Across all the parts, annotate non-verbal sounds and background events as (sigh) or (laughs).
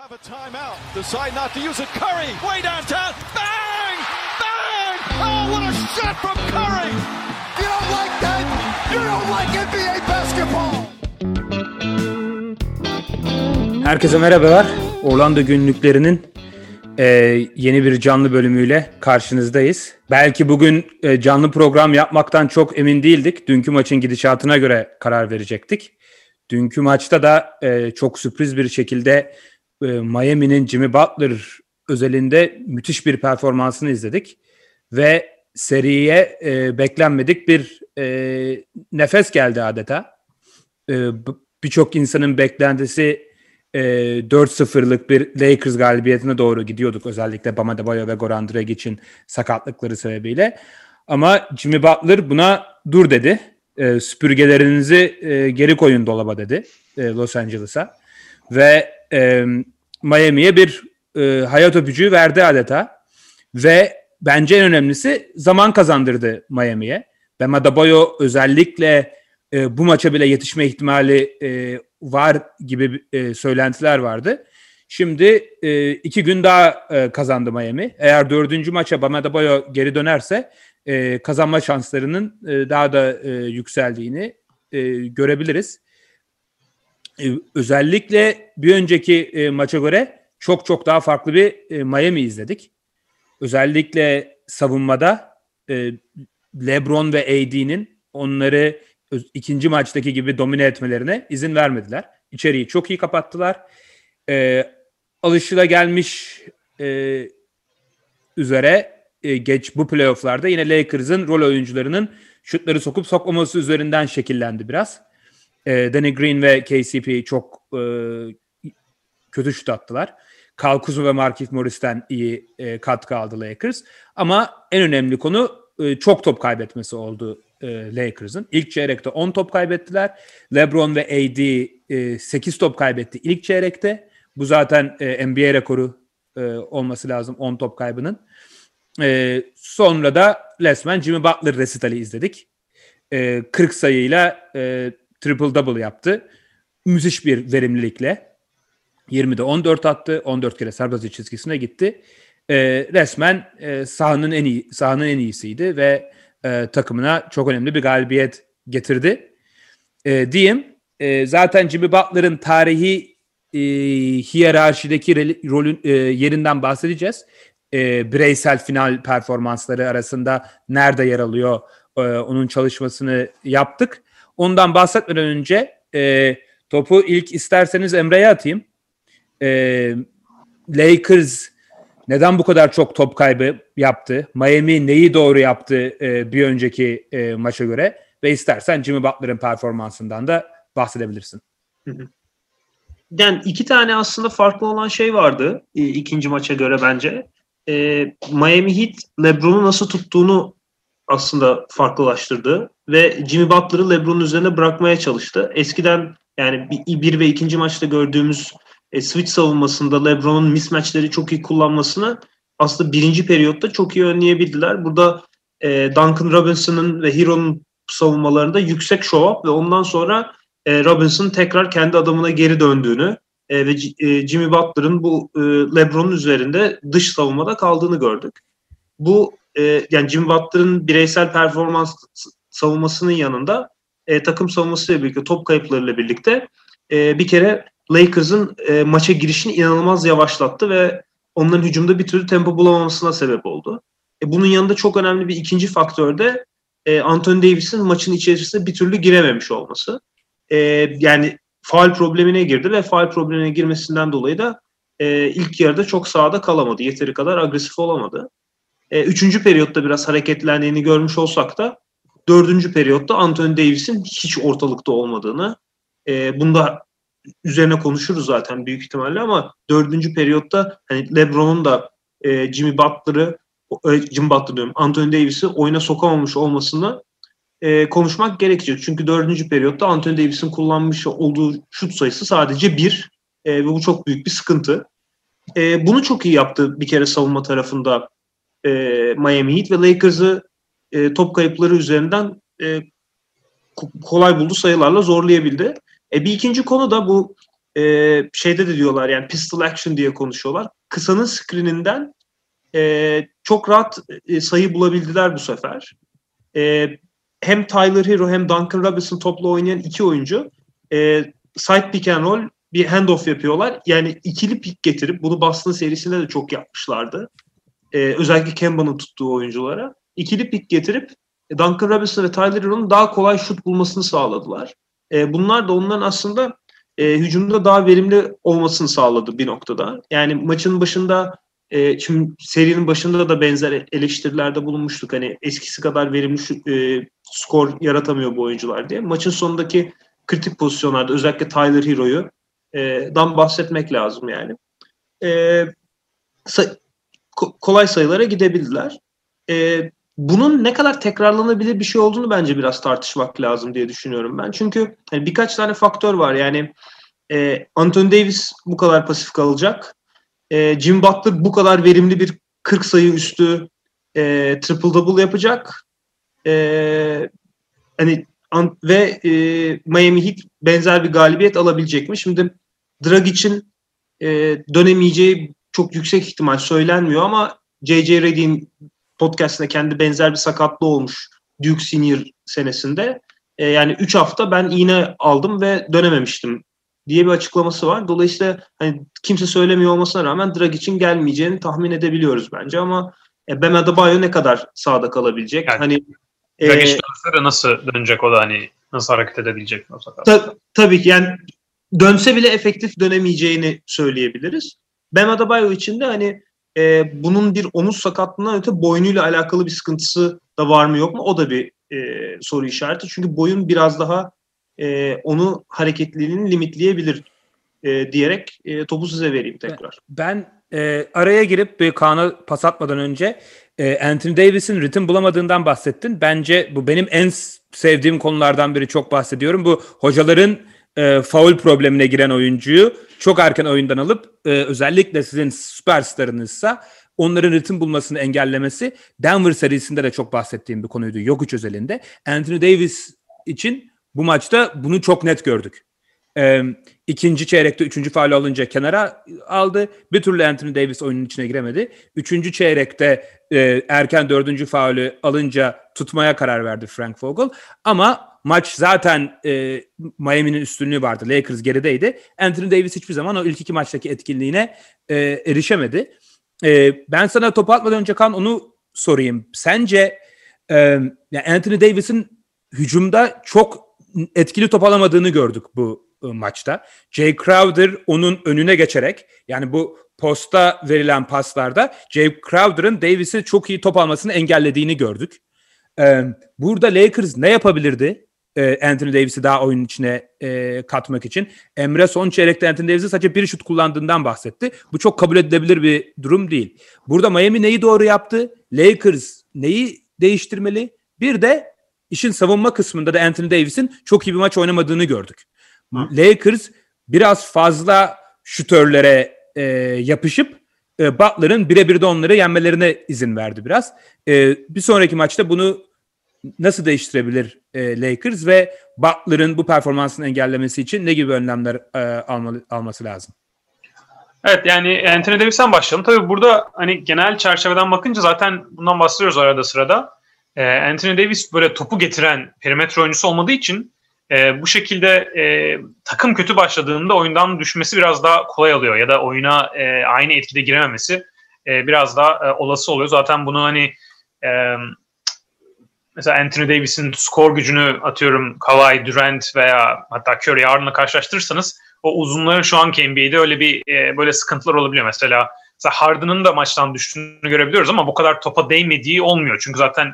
have a timeout. Decide not to use it. Curry, way downtown. Bang! Bang! Oh, what a shot from Curry! You don't like that? You don't like NBA basketball! Herkese merhabalar. Orlando günlüklerinin e, yeni bir canlı bölümüyle karşınızdayız. Belki bugün e, canlı program yapmaktan çok emin değildik. Dünkü maçın gidişatına göre karar verecektik. Dünkü maçta da e, çok sürpriz bir şekilde e, Miami'nin Jimmy Butler özelinde müthiş bir performansını izledik. Ve seriye e, beklenmedik bir e, nefes geldi adeta. E, Birçok insanın beklentisi e, 4-0'lık bir Lakers galibiyetine doğru gidiyorduk. Özellikle Bam Adebayo ve Goran Dragic'in sakatlıkları sebebiyle. Ama Jimmy Butler buna dur dedi. E, süpürgelerinizi e, geri koyun dolaba dedi e, Los Angeles'a. Ve e, Miami'ye bir e, hayat öpücüğü verdi adeta. Ve bence en önemlisi zaman kazandırdı Miami'ye. Bam Adebayo özellikle e, bu maça bile yetişme ihtimali e, var gibi e, söylentiler vardı. Şimdi e, iki gün daha e, kazandı Miami. Eğer dördüncü maça Bam Adebayo geri dönerse e, kazanma şanslarının e, daha da e, yükseldiğini e, görebiliriz. E, özellikle bir önceki e, maça göre çok çok daha farklı bir e, Miami izledik. Özellikle savunmada e, LeBron ve AD'nin onları ikinci maçtaki gibi domine etmelerine izin vermediler. İçeriği çok iyi kapattılar. E, alışılagelmiş e, üzere geç bu playofflarda yine Lakers'ın rol oyuncularının şutları sokup sokmaması üzerinden şekillendi biraz. E, Danny Green ve KCP çok e, kötü şut attılar. Kyle Kuzma ve Markif Morris'ten iyi e, katkı aldı Lakers. Ama en önemli konu e, çok top kaybetmesi oldu e, Lakers'ın. İlk çeyrekte 10 top kaybettiler. LeBron ve AD e, 8 top kaybetti ilk çeyrekte. Bu zaten e, NBA rekoru e, olması lazım 10 top kaybının. E, sonra da resmen Jimmy Butler resitali izledik. E, 40 sayıyla e, triple double yaptı. Müthiş bir verimlilikle. 20'de 14 attı. 14 kere serbest çizgisine gitti. E, resmen e, sahanın en iyi sahanın en iyisiydi ve e, takımına çok önemli bir galibiyet getirdi. E, diyeyim. E, zaten Jimmy Butler'ın tarihi e, hiyerarşideki rolün e, yerinden bahsedeceğiz. E, bireysel final performansları arasında nerede yer alıyor e, onun çalışmasını yaptık. Ondan bahsetmeden önce e, topu ilk isterseniz Emre'ye atayım. E, Lakers neden bu kadar çok top kaybı yaptı? Miami neyi doğru yaptı e, bir önceki e, maça göre? Ve istersen Jimmy Butler'ın performansından da bahsedebilirsin. Yani iki tane aslında farklı olan şey vardı e, ikinci maça göre bence. E, Miami Heat LeBron'u nasıl tuttuğunu aslında farklılaştırdı ve Jimmy Butler'ı LeBron'un üzerine bırakmaya çalıştı. Eskiden yani bir, ve ikinci maçta gördüğümüz e, switch savunmasında LeBron'un mismatchleri çok iyi kullanmasını aslında birinci periyotta çok iyi önleyebildiler. Burada e, Duncan Robinson'ın ve Hero'nun savunmalarında yüksek show up ve ondan sonra e, Robinson tekrar kendi adamına geri döndüğünü e, ve e, Jimmy Butler'ın bu e, LeBron'un üzerinde dış savunmada kaldığını gördük. Bu e, yani Jimmy Butler'ın bireysel performans savunmasının yanında e, takım savunmasıyla birlikte top kayıplarıyla birlikte e, bir kere Lakers'ın e, maça girişini inanılmaz yavaşlattı ve onların hücumda bir türlü tempo bulamamasına sebep oldu. E, bunun yanında çok önemli bir ikinci faktör de e, Anthony Davis'in maçın içerisine bir türlü girememiş olması. E, yani faal problemine girdi ve faal problemine girmesinden dolayı da e, ilk yarıda çok sahada kalamadı. Yeteri kadar agresif olamadı. E, üçüncü periyotta biraz hareketlendiğini görmüş olsak da dördüncü periyotta Anthony Davis'in hiç ortalıkta olmadığını e, bunda üzerine konuşuruz zaten büyük ihtimalle ama dördüncü periyotta hani LeBron'un da e, Jimmy Butler'ı e, Jimmy Butler diyorum Anthony Davis'i oyuna sokamamış olmasını e, konuşmak gerekecek. Çünkü dördüncü periyotta Anthony Davis'in kullanmış olduğu şut sayısı sadece bir e, ve bu çok büyük bir sıkıntı. E, bunu çok iyi yaptı bir kere savunma tarafında e, Miami Heat ve Lakers'ı e, top kayıpları üzerinden e, ko- kolay buldu sayılarla zorlayabildi. E, bir ikinci konu da bu e, şeyde de diyorlar yani pistol action diye konuşuyorlar. Kısanın screeninden e, çok rahat e, sayı bulabildiler bu sefer. E, hem Tyler Hero hem Duncan Robinson topla oynayan iki oyuncu e, side pick and roll bir handoff yapıyorlar. Yani ikili pick getirip bunu Boston serisinde de çok yapmışlardı. E, özellikle Kemba'nın tuttuğu oyunculara. İkili pick getirip Duncan Robinson ve Tyler Hero'nun daha kolay şut bulmasını sağladılar. E, bunlar da onların aslında e, hücumda daha verimli olmasını sağladı bir noktada. Yani maçın başında e, şimdi serinin başında da benzer eleştirilerde bulunmuştuk. Hani eskisi kadar verimli şu, e, skor yaratamıyor bu oyuncular diye. Maçın sonundaki kritik pozisyonlarda özellikle Tyler Hero'yu e, dan bahsetmek lazım yani. E, say, kolay sayılara gidebildiler. E, bunun ne kadar tekrarlanabilir bir şey olduğunu bence biraz tartışmak lazım diye düşünüyorum ben. Çünkü hani birkaç tane faktör var. Yani e, Anthony Davis bu kadar pasif kalacak. E, Jim Butler bu kadar verimli bir 40 sayı üstü e, triple double yapacak. E, hani an, ve e, Miami Heat benzer bir galibiyet alabilecek mi? Şimdi Dragic'in e, dönemeyeceği çok yüksek ihtimal söylenmiyor ama J.J. Redick'in podcastinde kendi benzer bir sakatlığı olmuş Duke Senior senesinde. E, yani 3 hafta ben iğne aldım ve dönememiştim diye bir açıklaması var. Dolayısıyla hani kimse söylemiyor olmasına rağmen Dragic'in gelmeyeceğini tahmin edebiliyoruz bence ama e, Bam Adebayo ne kadar sağda kalabilecek? Yani, hani Dragic e, nasıl dönecek o da hani nasıl hareket edebilecek? Ta, tabii ki yani dönse bile efektif dönemeyeceğini söyleyebiliriz. Bam Adebayo için de hani e, bunun bir omuz sakatlığından öte boynuyla alakalı bir sıkıntısı da var mı yok mu? O da bir e, soru işareti. Çünkü boyun biraz daha e, onu hareketliliğini limitleyebilir e, diyerek e, topu size vereyim tekrar. Ben e, araya girip bir Kaan'a pas atmadan önce e, Anthony Davis'in ritim bulamadığından bahsettin. Bence bu benim en sevdiğim konulardan biri çok bahsediyorum. Bu hocaların e, faul problemine giren oyuncuyu çok erken oyundan alıp e, özellikle sizin süperstarınızsa onların ritim bulmasını engellemesi Denver serisinde de çok bahsettiğim bir konuydu Jokic özelinde. Anthony Davis için bu maçta bunu çok net gördük. Ee, ikinci çeyrekte üçüncü faal alınca kenara aldı. Bir türlü Anthony Davis oyunun içine giremedi. Üçüncü çeyrekte e, erken dördüncü faulü alınca tutmaya karar verdi Frank Vogel. Ama maç zaten e, Miami'nin üstünlüğü vardı. Lakers gerideydi. Anthony Davis hiçbir zaman o ilk iki maçtaki etkinliğine e, erişemedi. E, ben sana topu atmadan önce kan onu sorayım. Sence e, yani Anthony Davis'in hücumda çok etkili top alamadığını gördük bu e, maçta. Jay Crowder onun önüne geçerek yani bu posta verilen paslarda Jay Crowder'ın Davis'i çok iyi top almasını engellediğini gördük. Ee, burada Lakers ne yapabilirdi? Ee, Anthony Davis'i daha oyunun içine e, katmak için. Emre son çeyrekte Anthony Davis'i sadece bir şut kullandığından bahsetti. Bu çok kabul edilebilir bir durum değil. Burada Miami neyi doğru yaptı? Lakers neyi değiştirmeli? Bir de işin savunma kısmında da Anthony Davis'in çok iyi bir maç oynamadığını gördük. Hı. Lakers biraz fazla şütörlere e, yapışıp e, Butler'ın birebir de onları yenmelerine izin verdi biraz. E, bir sonraki maçta bunu nasıl değiştirebilir e, Lakers ve Butler'ın bu performansını engellemesi için ne gibi önlemler e, almalı, alması lazım? Evet yani Anthony Davis'ten başlayalım. Tabii burada hani genel çerçeveden bakınca zaten bundan bahsediyoruz arada sırada. E, Anthony Davis böyle topu getiren perimetre oyuncusu olmadığı için e, bu şekilde e, takım kötü başladığında oyundan düşmesi biraz daha kolay oluyor ya da oyuna e, aynı etkide girememesi e, biraz daha e, olası oluyor. Zaten bunu hani e, mesela Anthony Davis'in skor gücünü atıyorum Kawhi Durant veya hatta Curry Harden'la karşılaştırırsanız o uzunların şu anki NBA'de öyle bir e, böyle sıkıntılar olabiliyor. Mesela, mesela Harden'ın da maçtan düştüğünü görebiliyoruz ama bu kadar topa değmediği olmuyor. Çünkü zaten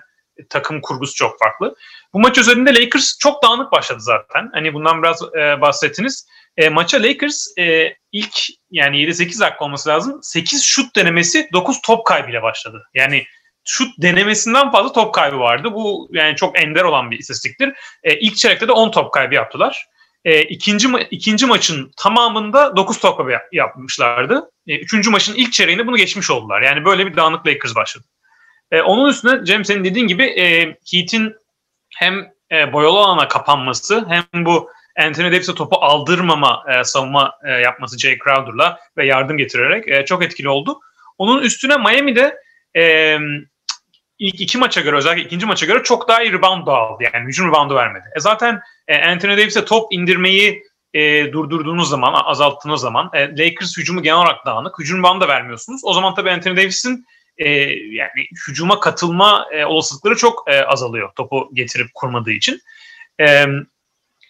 takım kurgusu çok farklı. Bu maç üzerinde Lakers çok dağınık başladı zaten. Hani bundan biraz e, bahsettiniz. E, maça Lakers e, ilk yani 7-8 dakika olması lazım. 8 şut denemesi 9 top kaybıyla başladı. Yani şut denemesinden fazla top kaybı vardı. Bu yani çok ender olan bir istatistiktir. E, ilk çeyrekte de 10 top kaybı yaptılar. E, ikinci, ikinci maçın tamamında 9 top kaybı yapmışlardı. E, üçüncü maçın ilk çeyreğinde bunu geçmiş oldular. Yani böyle bir dağınık Lakers başladı. E, onun üstüne Cem senin dediğin gibi e, Heat'in hem e, boyalı alana kapanması hem bu Anthony Davis'e topu aldırmama e, savunma e, yapması Jay Crowder'la ve yardım getirerek e, çok etkili oldu. Onun üstüne Miami'de e, ilk iki maça göre özellikle ikinci maça göre çok daha iyi rebound aldı. Yani hücum reboundu vermedi. E zaten e, Anthony Davis'e top indirmeyi e, durdurduğunuz zaman, azalttığınız zaman e, Lakers hücumu genel olarak dağınık. Hücum reboundu da vermiyorsunuz. O zaman tabii Anthony Davis'in e, yani hücuma katılma e, olasılıkları çok e, azalıyor topu getirip kurmadığı için. E,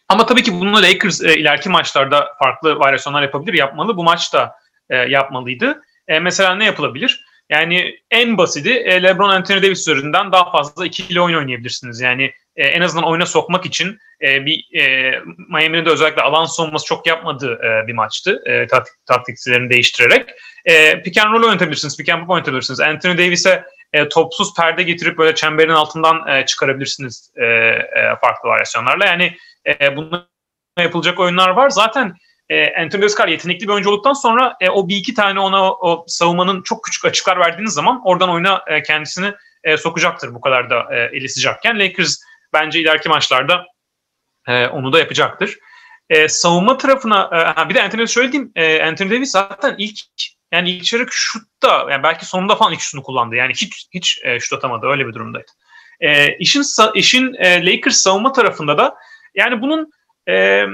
ama tabii ki bunu Lakers e, ileriki maçlarda farklı varyasyonlar yapabilir, yapmalı. Bu maçta e, yapmalıydı. E, mesela ne yapılabilir? Yani en basiti e, LeBron Anthony Davis üzerinden daha fazla ikili oyun oynayabilirsiniz. Yani e, en azından oyuna sokmak için e, bir e, Miami'nin de özellikle alan savunması çok yapmadığı e, bir maçtı. E, taktik, taktiklerini değiştirerek. E, pick and roll oynatabilirsiniz, pick and pop oynatabilirsiniz. Anthony Davis'e e, topsuz perde getirip böyle çemberin altından e, çıkarabilirsiniz e, e, farklı varyasyonlarla. Yani e, bunun yapılacak oyunlar var. Zaten e, Anthony kadar yetenekli bir oyuncu olduktan sonra e, o bir iki tane ona o savunmanın çok küçük açıklar verdiğiniz zaman oradan oyuna e, kendisini e, sokacaktır bu kadar da e, eli sıcakken. Lakers bence ileriki maçlarda e, onu da yapacaktır. E, savunma tarafına e, bir de Anthony şöyle diyeyim. E, Anthony Davis zaten ilk yani ilk çeyrek şutta yani belki sonunda falan ilk şutunu kullandı. Yani hiç hiç e, şut atamadı. Öyle bir durumdaydı. E, işin işin e, Lakers savunma tarafında da yani bunun e,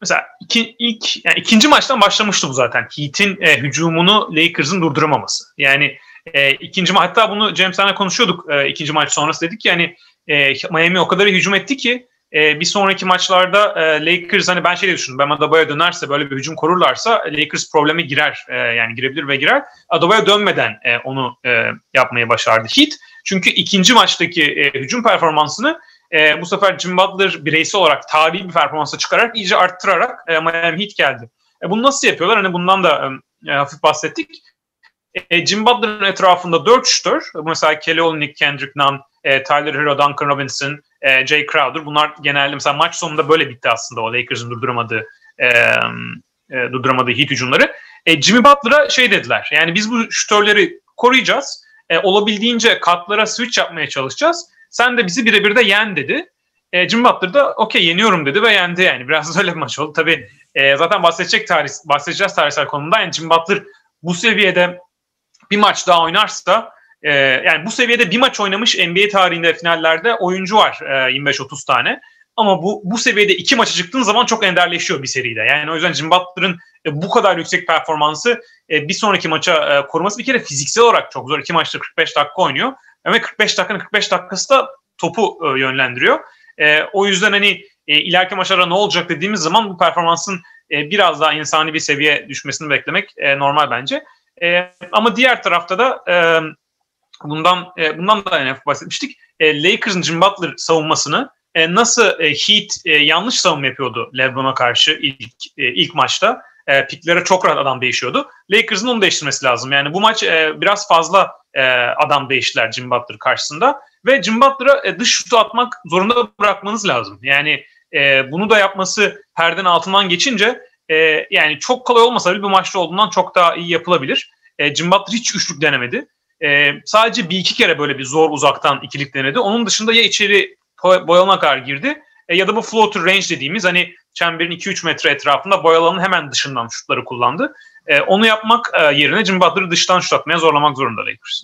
mesela iki, ilk yani ikinci maçtan başlamıştı bu zaten. Heat'in e, hücumunu Lakers'ın durduramaması. Yani e, ikinci hatta bunu James'lerle konuşuyorduk e, ikinci maç sonrası dedik ki yani e, Miami o kadar hücum etti ki e, bir sonraki maçlarda e, Lakers hani ben şey düşündüm. Ben Adebayo dönerse böyle bir hücum korurlarsa Lakers probleme girer. E, yani girebilir ve girer. Adebayo dönmeden e, onu e, yapmayı başardı Heat. Çünkü ikinci maçtaki e, hücum performansını e, bu sefer Jim Butler bireysel olarak tarihi bir performansa çıkarak iyice arttırarak e, Miami Heat geldi. E, bunu nasıl yapıyorlar? Hani bundan da e, hafif bahsettik. E, Jim Butler'ın etrafında dört şutör. Mesela Kelly Olynyk, Kendrick Nunn, e, Tyler Hero, Duncan Robinson, e, Jay Crowder. Bunlar genelde mesela maç sonunda böyle bitti aslında o Lakers'ın durduramadığı e, e, durduramadığı hit hücumları. E, Jimmy Butler'a şey dediler. Yani biz bu şutörleri koruyacağız. E, olabildiğince katlara switch yapmaya çalışacağız. Sen de bizi birebir de yen dedi. E, Jimmy Butler da okey yeniyorum dedi ve yendi yani. Biraz (laughs) öyle bir maç oldu. Tabii e, zaten bahsedecek tarih, bahsedeceğiz tarihsel konuda. Yani Jimmy Butler bu seviyede bir maç daha oynarsa e, yani bu seviyede bir maç oynamış NBA tarihinde finallerde oyuncu var e, 25-30 tane. Ama bu bu seviyede iki maça çıktığın zaman çok enderleşiyor bir seride. Yani o yüzden Jim Butler'ın e, bu kadar yüksek performansı e, bir sonraki maça e, koruması bir kere fiziksel olarak çok zor. İki maçta 45 dakika oynuyor. Ve 45 dakikanın 45 dakikası da topu e, yönlendiriyor. E, o yüzden hani e, ileriki maçlara ne olacak dediğimiz zaman bu performansın e, biraz daha insani bir seviye düşmesini beklemek e, normal bence. E, ama diğer tarafta da e, bundan e, bundan da yani bahsetmiştik. E, Lakers'ın Jim Butler savunmasını e, nasıl e, Heat e, yanlış savunma yapıyordu LeBron'a karşı ilk e, ilk maçta. E, piklere çok rahat adam değişiyordu. Lakers'ın onu değiştirmesi lazım. Yani bu maç e, biraz fazla e, adam değiştiler Jim Butler karşısında. Ve Jim Butler'a e, dış şutu atmak zorunda bırakmanız lazım. Yani e, bunu da yapması perden altından geçince e, yani çok kolay olmasa bile bir maçta olduğundan çok daha iyi yapılabilir. E, Jim Butler hiç üçlük denemedi. E, sadece bir iki kere böyle bir zor uzaktan ikilik denedi. Onun dışında ya içeri boyalana kadar girdi e, ya da bu floater range dediğimiz hani çemberin 2-3 metre etrafında boyalanın hemen dışından şutları kullandı. E, onu yapmak e, yerine Jim Butler'ı dıştan şut atmaya zorlamak zorunda Lakers.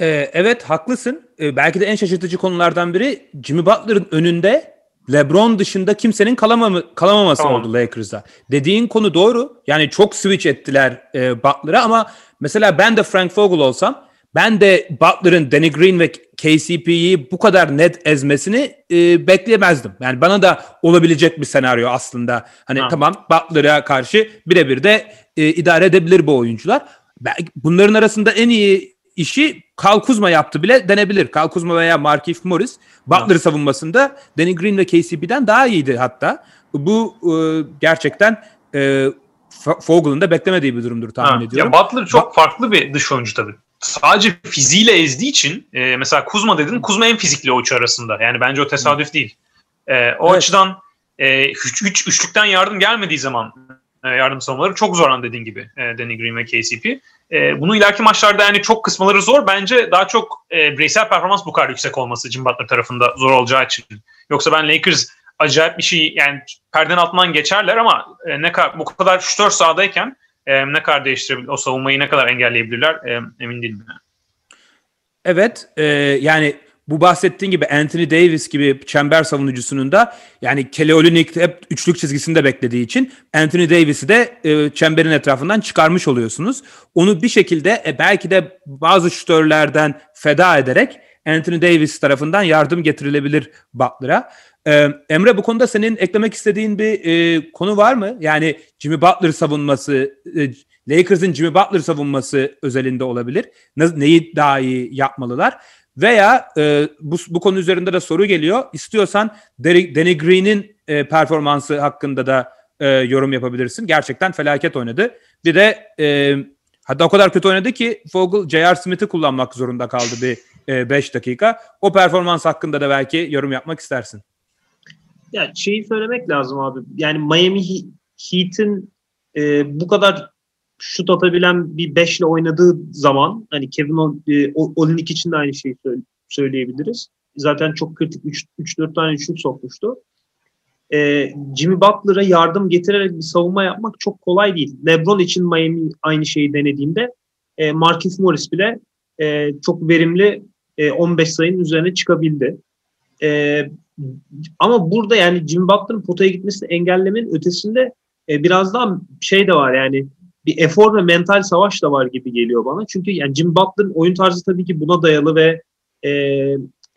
Ee, evet haklısın. Ee, belki de en şaşırtıcı konulardan biri Jimmy Butler'ın önünde LeBron dışında kimsenin kalamamı, kalamaması tamam. oldu Lakers'a. Dediğin konu doğru. Yani çok switch ettiler e, Butler'a ama mesela ben de Frank Vogel olsam ben de Butler'ın Danny Green ve KCP'yi bu kadar net ezmesini e, bekleyemezdim. Yani bana da olabilecek bir senaryo aslında. Hani ha. tamam Butler'a karşı birebir de e, idare edebilir bu oyuncular. Bunların arasında en iyi işi Kyle Kuzma yaptı bile denebilir. Kyle Kuzma veya Markif Morris Butler savunmasında Danny Green ve KCP'den daha iyiydi hatta. Bu e, gerçekten e, Fogel'ın da beklemediği bir durumdur tahmin ha. ediyorum. Ya Butler çok ba- farklı bir dış oyuncu tabii. Sadece fiziğiyle ezdiği için e, mesela Kuzma dedin Kuzma en fizikli o üç arasında. Yani bence o tesadüf değil. E, o evet. açıdan e, üç, üç, üçlükten yardım gelmediği zaman e, yardım savunmaları çok zor an dediğin gibi e, Danny Green ve KCP. E, bunu ileriki maçlarda yani çok kısmaları zor. Bence daha çok e, bireysel performans bu kadar yüksek olması Jim Butler tarafında zor olacağı için. Yoksa ben Lakers acayip bir şey yani perdenin altından geçerler ama e, ne kadar bu kadar 3-4 sahadayken e, ne kadar değiştirebilir o savunmayı ne kadar engelleyebilirler e, emin değilim. Evet e, yani bu bahsettiğin gibi Anthony Davis gibi çember savunucusunun da yani Kelly Olynyk hep üçlük çizgisinde beklediği için Anthony Davis'i de e, çemberin etrafından çıkarmış oluyorsunuz. Onu bir şekilde e, belki de bazı şütörlerden feda ederek Anthony Davis tarafından yardım getirilebilir Butler'a. Ee, Emre bu konuda senin eklemek istediğin bir e, konu var mı? Yani Jimmy Butler savunması, e, Lakers'ın Jimmy Butler savunması özelinde olabilir. Ne, neyi daha iyi yapmalılar? Veya e, bu, bu konu üzerinde de soru geliyor. İstiyorsan Danny Green'in e, performansı hakkında da e, yorum yapabilirsin. Gerçekten felaket oynadı. Bir de e, hatta o kadar kötü oynadı ki Vogel J.R. Smith'i kullanmak zorunda kaldı bir 5 e, dakika. O performans hakkında da belki yorum yapmak istersin. Ya şeyi söylemek lazım abi. Yani Miami Heat'in e, bu kadar şut atabilen bir beşle oynadığı zaman hani Kevin e, Olinik için de aynı şeyi söyleyebiliriz. Zaten çok kritik 3-4 tane şut sokmuştu. E, Jimmy Butler'a yardım getirerek bir savunma yapmak çok kolay değil. LeBron için Miami aynı şeyi denediğinde e, Marcus Morris bile e, çok verimli e, 15 sayının üzerine çıkabildi. E, ama burada yani Jimmy Butler'ın potaya gitmesini engellemenin ötesinde e, biraz daha şey de var yani bir efor ve mental savaş da var gibi geliyor bana. Çünkü yani Jim Butler'ın oyun tarzı tabii ki buna dayalı ve e,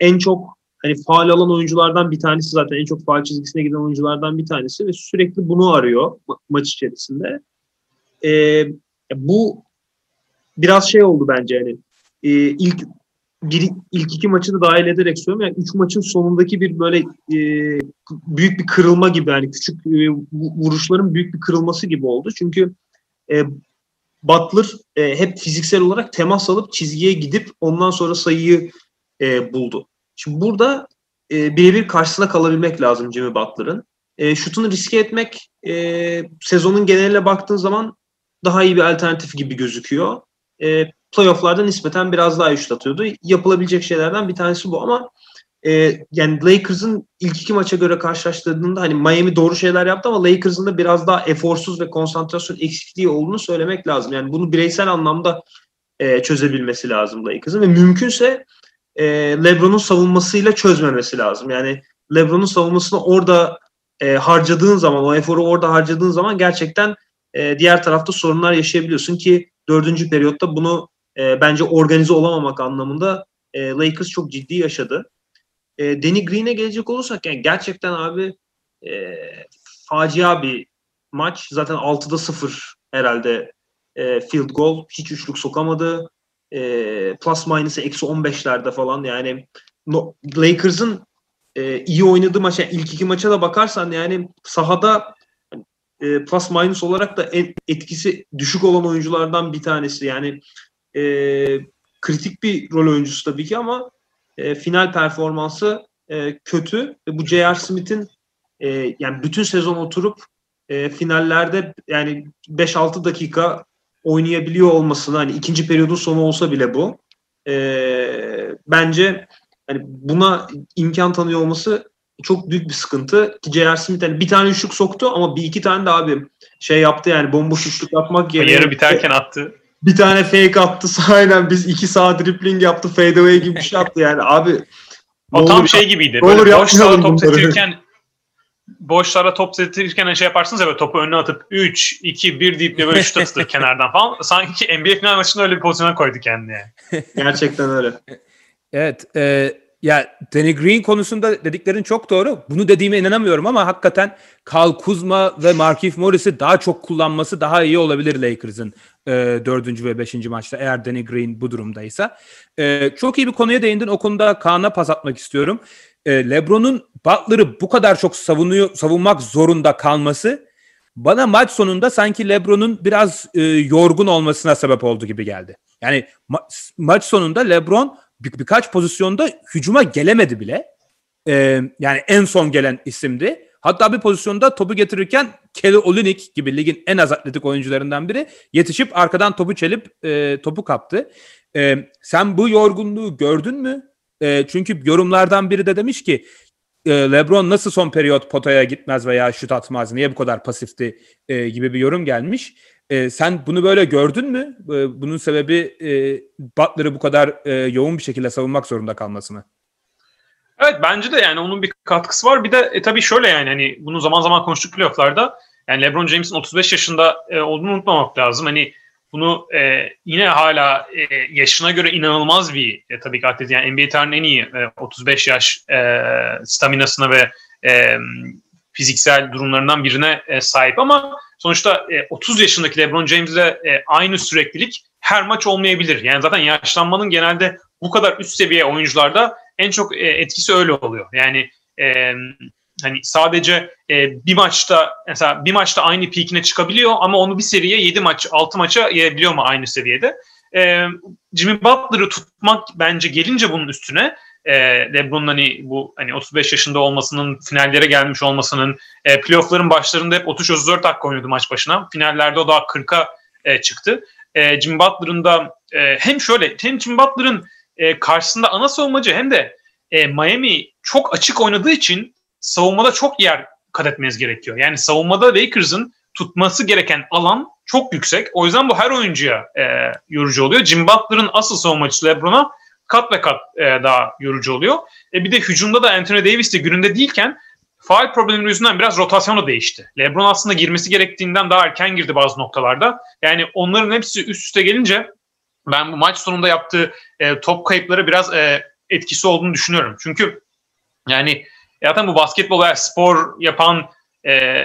en çok hani faal alan oyunculardan bir tanesi zaten en çok faal çizgisine giden oyunculardan bir tanesi ve sürekli bunu arıyor ma- maç içerisinde. E, bu biraz şey oldu bence yani e, ilk bir, ilk iki maçı da dahil ederek söylüyorum. Yani üç maçın sonundaki bir böyle e, büyük bir kırılma gibi yani küçük e, vuruşların büyük bir kırılması gibi oldu. Çünkü e, Butler e, hep fiziksel olarak temas alıp çizgiye gidip ondan sonra sayıyı e, buldu. Şimdi burada e, birebir karşısına kalabilmek lazım Jimmy Butler'ın. E, şutunu riske etmek e, sezonun geneline baktığın zaman daha iyi bir alternatif gibi gözüküyor. E, playofflarda nispeten biraz daha atıyordu. Yapılabilecek şeylerden bir tanesi bu ama e, yani Lakers'ın ilk iki maça göre karşılaştırdığında hani Miami doğru şeyler yaptı ama Lakers'ın da biraz daha eforsuz ve konsantrasyon eksikliği olduğunu söylemek lazım. Yani bunu bireysel anlamda e, çözebilmesi lazım Lakers'ın ve mümkünse e, LeBron'un savunmasıyla çözmemesi lazım. Yani LeBron'un savunmasını orada e, harcadığın zaman, o eforu orada harcadığın zaman gerçekten e, diğer tarafta sorunlar yaşayabiliyorsun ki dördüncü periyotta bunu e, bence organize olamamak anlamında e, Lakers çok ciddi yaşadı. E, Danny Green'e gelecek olursak yani gerçekten abi e, facia bir maç. Zaten 6'da 0 herhalde e, field goal. Hiç üçlük sokamadı. E, plus minus'ı eksi 15'lerde falan yani no, Lakers'ın e, iyi oynadığı maça yani ilk iki maça da bakarsan yani sahada e, plus minus olarak da en, etkisi düşük olan oyunculardan bir tanesi. Yani e, kritik bir rol oyuncusu tabii ki ama e, final performansı e, kötü ve bu J.R. Smith'in e, yani bütün sezon oturup e, finallerde yani 5-6 dakika oynayabiliyor olmasını hani ikinci periyodun sonu olsa bile bu e, bence hani buna imkan tanıyor olması çok büyük bir sıkıntı ki J.R. Smith hani bir tane üçlük soktu ama bir iki tane de abi şey yaptı yani bomboş üçlük yapmak yerine. Yarı biterken attı bir tane fake attı (laughs) sahiden biz iki sağ dribbling yaptı fade away gibi bir şey (laughs) yaptı yani abi. O tam şey gibiydi. Böyle boşlara top setirken boşlara top setirken şey yaparsınız ya böyle topu önüne atıp 3, 2, 1 deyip böyle şut (laughs) atılır kenardan falan. Sanki NBA final maçında öyle bir pozisyona koydu kendini. Gerçekten öyle. Evet. E, ya Danny Green konusunda dediklerin çok doğru. Bunu dediğime inanamıyorum ama hakikaten Kyle Kuzma ve Markieff Morris'i daha çok kullanması daha iyi olabilir Lakers'ın e, dördüncü ve beşinci maçta eğer Danny Green bu durumdaysa. E, çok iyi bir konuya değindin. O konuda Kaan'a pas atmak istiyorum. E, LeBron'un Butler'ı bu kadar çok savunuyor, savunmak zorunda kalması bana maç sonunda sanki LeBron'un biraz e, yorgun olmasına sebep oldu gibi geldi. Yani ma- maç sonunda LeBron bir, birkaç pozisyonda hücuma gelemedi bile. Ee, yani en son gelen isimdi. Hatta bir pozisyonda topu getirirken Kelly Olynyk gibi ligin en az atletik oyuncularından biri yetişip arkadan topu çelip e, topu kaptı. E, sen bu yorgunluğu gördün mü? E, çünkü yorumlardan biri de demiş ki e, LeBron nasıl son periyot potaya gitmez veya şut atmaz, niye bu kadar pasifti e, gibi bir yorum gelmiş. E, sen bunu böyle gördün mü? E, bunun sebebi e, Butler'ı bu kadar e, yoğun bir şekilde savunmak zorunda kalması mı? Evet bence de yani onun bir katkısı var. Bir de e, tabii şöyle yani hani bunu zaman zaman konuştuk playofflarda. Yani LeBron James'in 35 yaşında e, olduğunu unutmamak lazım. Hani bunu e, yine hala e, yaşına göre inanılmaz bir e, tabii ki atlet. Yani NBA tarihinin en iyi e, 35 yaş e, staminasına ve e, fiziksel durumlarından birine e, sahip ama sonuçta e, 30 yaşındaki LeBron James'le e, aynı süreklilik her maç olmayabilir. Yani zaten yaşlanmanın genelde bu kadar üst seviye oyuncularda en çok e, etkisi öyle oluyor. Yani e, hani sadece e, bir maçta mesela bir maçta aynı peakine çıkabiliyor ama onu bir seriye 7 maç 6 maça yayabiliyor mu aynı seviyede? E, Jimmy Butler'ı tutmak bence gelince bunun üstüne e, LeBron'un hani bu hani 35 yaşında olmasının, finallere gelmiş olmasının, e, playoff'ların başlarında hep 33-34 dakika oynadı maç başına. Finallerde o daha 40'a e, çıktı. E, Jimmy Butler'ın da e, hem şöyle hem Jimmy Butler'ın e, karşısında ana savunmacı hem de e, Miami çok açık oynadığı için savunmada çok yer kat etmeniz gerekiyor. Yani savunmada Lakers'ın tutması gereken alan çok yüksek. O yüzden bu her oyuncuya e, yorucu oluyor. Jim Butler'ın asıl savunmacısı LeBron'a kat ve kat e, daha yorucu oluyor. E, bir de hücumda da Anthony Davis de gününde değilken faal problemleri yüzünden biraz rotasyonu değişti. LeBron aslında girmesi gerektiğinden daha erken girdi bazı noktalarda. Yani onların hepsi üst üste gelince ben bu maç sonunda yaptığı e, top kayıpları biraz e, etkisi olduğunu düşünüyorum. Çünkü yani zaten bu basketbol veya spor yapan e,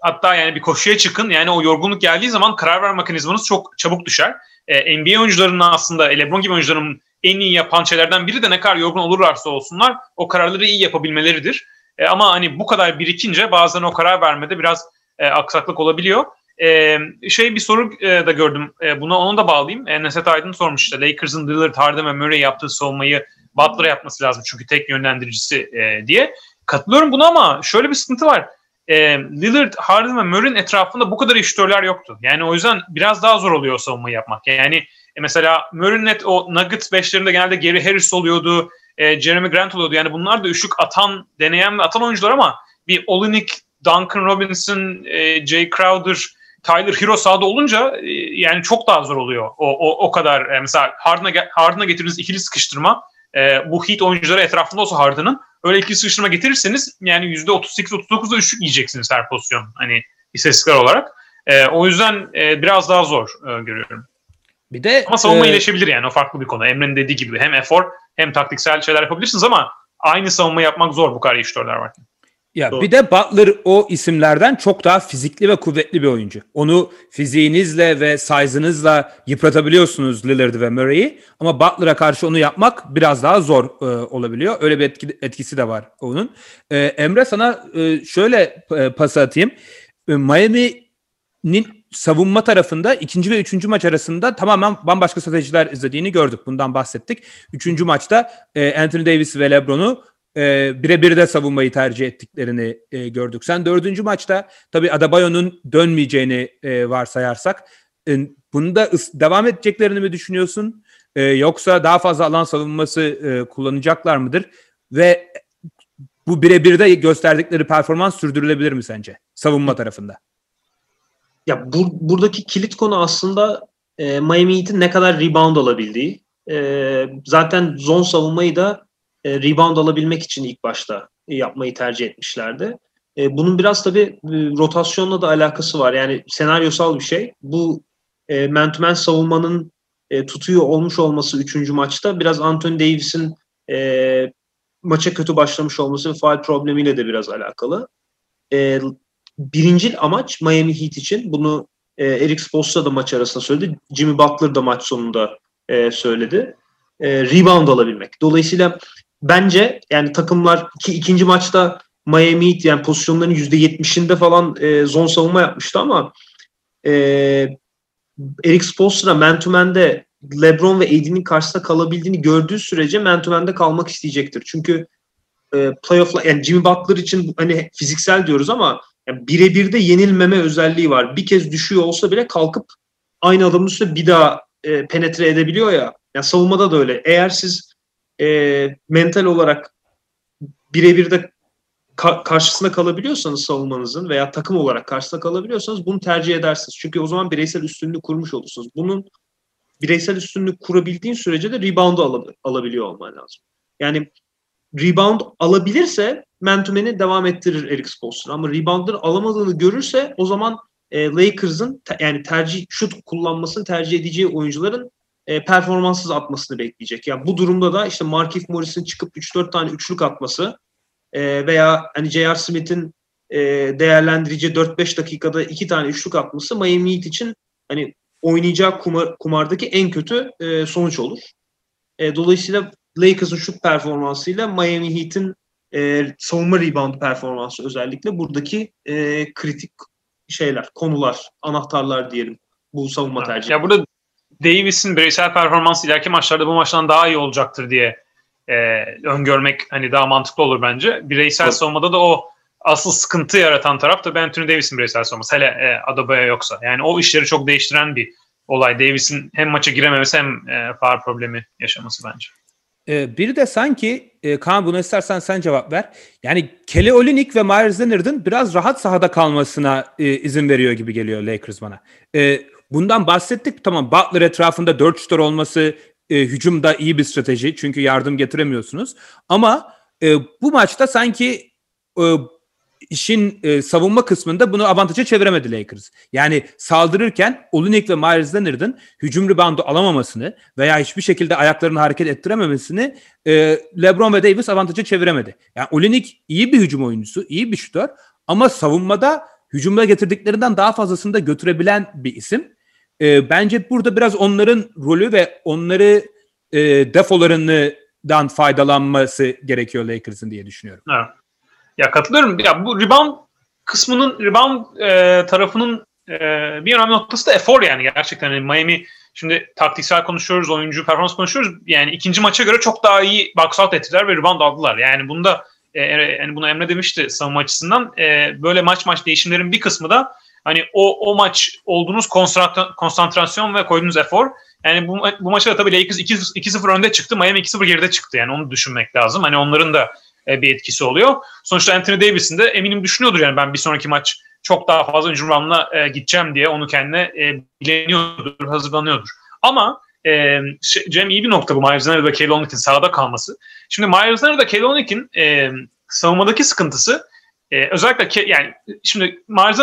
hatta yani bir koşuya çıkın yani o yorgunluk geldiği zaman karar verme mekanizmanız çok çabuk düşer. E, NBA oyuncularının aslında LeBron gibi oyuncuların en iyi yapan şeylerden biri de ne kadar yorgun olurlarsa olsunlar o kararları iyi yapabilmeleridir. E, ama hani bu kadar birikince bazen o karar vermede biraz e, aksaklık olabiliyor. E, şey bir soru e, da gördüm. E, buna onu da bağlayayım. E, Neset Aydın sormuş işte Lakers'ın Lillard, Harden ve Murray yaptığı savunmayı Butler'a yapması lazım çünkü tek yönlendiricisi e, diye. Katılıyorum buna ama şöyle bir sıkıntı var. E, Lillard, Harden ve Murray'in etrafında bu kadar iştörler yoktu. Yani o yüzden biraz daha zor oluyor savunmayı yapmak. Yani e, mesela Murray'in net o Nuggets beşlerinde genelde Gary Harris oluyordu, e, Jeremy Grant oluyordu. Yani bunlar da üçlük atan, deneyen ve atan oyuncular ama bir Olinik, Duncan Robinson, e, Jay Crowder, Tyler Hero sahada olunca e, yani çok daha zor oluyor. O, o, o kadar e, mesela Harden'a Harden'a getirdiğiniz ikili sıkıştırma e, bu Heat oyuncuları etrafında olsa Harden'ın öyle ikili sıkıştırma getirirseniz yani %38-39'da üçlük yiyeceksiniz her pozisyon hani istatistikler olarak. E, o yüzden e, biraz daha zor e, görüyorum. Bir de ama savunma e, iyileşebilir yani o farklı bir konu. Emre'nin dediği gibi hem efor hem taktiksel şeyler yapabilirsiniz ama aynı savunma yapmak zor bu kadar iyi şutörler varken. Ya Doğru. bir de Butler o isimlerden çok daha fizikli ve kuvvetli bir oyuncu. Onu fiziğinizle ve size'ınızla yıpratabiliyorsunuz Lillard'ı ve Murray'i ama Butler'a karşı onu yapmak biraz daha zor e, olabiliyor. Öyle bir etki, etkisi de var onun. E, Emre sana e, şöyle e, pas atayım. E, Miami'nin savunma tarafında ikinci ve üçüncü maç arasında tamamen bambaşka stratejiler izlediğini gördük. Bundan bahsettik. Üçüncü maçta e, Anthony Davis ve LeBron'u e, birebir de savunmayı tercih ettiklerini e, gördük. Sen dördüncü maçta tabii Adebayo'nun dönmeyeceğini e, varsayarsak e, bunda devam edeceklerini mi düşünüyorsun? E, yoksa daha fazla alan savunması e, kullanacaklar mıdır? Ve bu birebir de gösterdikleri performans sürdürülebilir mi sence savunma tarafında? Ya bu, buradaki kilit konu aslında e, Miami Heat'in ne kadar rebound alabildiği. E, zaten zone savunmayı da e, rebound alabilmek için ilk başta yapmayı tercih etmişlerdi. E, bunun biraz tabii e, rotasyonla da alakası var. Yani senaryosal bir şey. Bu e, man savunmanın e, tutuyor olmuş olması 3. maçta biraz Anthony Davis'in e, maça kötü başlamış olması ve faal problemiyle de biraz alakalı. E, birincil amaç Miami Heat için bunu e, Eric Spoelstra da maç arasında söyledi. Jimmy Butler da maç sonunda e, söyledi. E, rebound alabilmek. Dolayısıyla bence yani takımlar ki ikinci maçta Miami Heat yani pozisyonların %70'inde falan e, zon savunma yapmıştı ama e, Eric Spoelstra man to man'de LeBron ve AD'nin karşısında kalabildiğini gördüğü sürece man to man'de kalmak isteyecektir. Çünkü e, playoff'la yani Jimmy Butler için hani fiziksel diyoruz ama yani birebir de yenilmeme özelliği var. Bir kez düşüyor olsa bile kalkıp aynı adamın üstüne bir daha e, penetre edebiliyor ya. Yani savunmada da öyle. Eğer siz e, mental olarak birebir de ka- karşısında kalabiliyorsanız savunmanızın veya takım olarak karşısında kalabiliyorsanız bunu tercih edersiniz. Çünkü o zaman bireysel üstünlüğü kurmuş olursunuz. Bunun bireysel üstünlük kurabildiğin sürece de rebound'u al- alabiliyor olman lazım. Yani rebound alabilirse mentumeni devam ettirir Eric Spoelstra ama reboundları alamadığını görürse o zaman e, Lakers'ın yani tercih şut kullanmasını tercih edeceği oyuncuların e, performanssız atmasını bekleyecek. Yani bu durumda da işte Markif Morris'in çıkıp 3-4 tane üçlük atması e, veya hani J.R. Smith'in e, değerlendireceği 4-5 dakikada iki tane üçlük atması Miami Heat için hani oynayacağı kumar, kumardaki en kötü e, sonuç olur. E, dolayısıyla Lakers'ın şut performansıyla Miami Heat'in e, savunma rebound performansı özellikle buradaki e, kritik şeyler, konular, anahtarlar diyelim bu savunma tercihi. Ya burada Davis'in bireysel performansı ileriki maçlarda bu maçtan daha iyi olacaktır diye e, öngörmek hani daha mantıklı olur bence. Bireysel Evet. savunmada da o asıl sıkıntı yaratan taraf da Anthony Davis'in bireysel savunması. Hele e, Adebayo yoksa. Yani o işleri çok değiştiren bir olay. Davis'in hem maça girememesi hem e, faul problemi yaşaması bence. Ee, biri de sanki e, Kaan buna istersen sen cevap ver. Yani Kelly Olynyk ve Myers Leonard'ın biraz rahat sahada kalmasına e, izin veriyor gibi geliyor Lakers bana. E, bundan bahsettik tamam Butler etrafında 4 şutör olması e, hücumda iyi bir strateji çünkü yardım getiremiyorsunuz. Ama e, bu maçta sanki e, işin e, savunma kısmında bunu avantaja çeviremedi Lakers. Yani saldırırken Olynyk ve Myers Leonard'ın hücum reboundu alamamasını veya hiçbir şekilde ayaklarını hareket ettirememesini e, LeBron ve Davis avantaja çeviremedi. Yani Olynyk iyi bir hücum oyuncusu, iyi bir şutör ama savunmada hücumda getirdiklerinden daha fazlasını da götürebilen bir isim. E, bence burada biraz onların rolü ve onları e, defolarından faydalanması gerekiyor Lakers'ın diye düşünüyorum. Evet. Ya katılıyorum. Ya bu rebound kısmının rebound e, tarafının e, bir önemli noktası da efor yani gerçekten. Yani Miami şimdi taktiksel konuşuyoruz, oyuncu performans konuşuyoruz. Yani ikinci maça göre çok daha iyi box out ettiler ve rebound aldılar. Yani bunda e, yani bunu Emre demişti savunma açısından. E, böyle maç maç değişimlerin bir kısmı da hani o o maç olduğunuz konsantra- konsantrasyon ve koyduğunuz efor. Yani bu, bu maçta tabii Lakers 2 2-0 önde çıktı. Miami 2-0 geride çıktı. Yani onu düşünmek lazım. Hani onların da e, bir etkisi oluyor. Sonuçta Anthony Davis'in de eminim düşünüyordur yani ben bir sonraki maç çok daha fazla hücumla e, gideceğim diye onu kendine e, bileniyordur, hazırlanıyordur. Ama e, şey, Cem iyi bir nokta bu Myers Leonard ve Kelly sahada kalması. Şimdi Myers Leonard ve Kelly e, savunmadaki sıkıntısı e, özellikle ke- yani şimdi Myers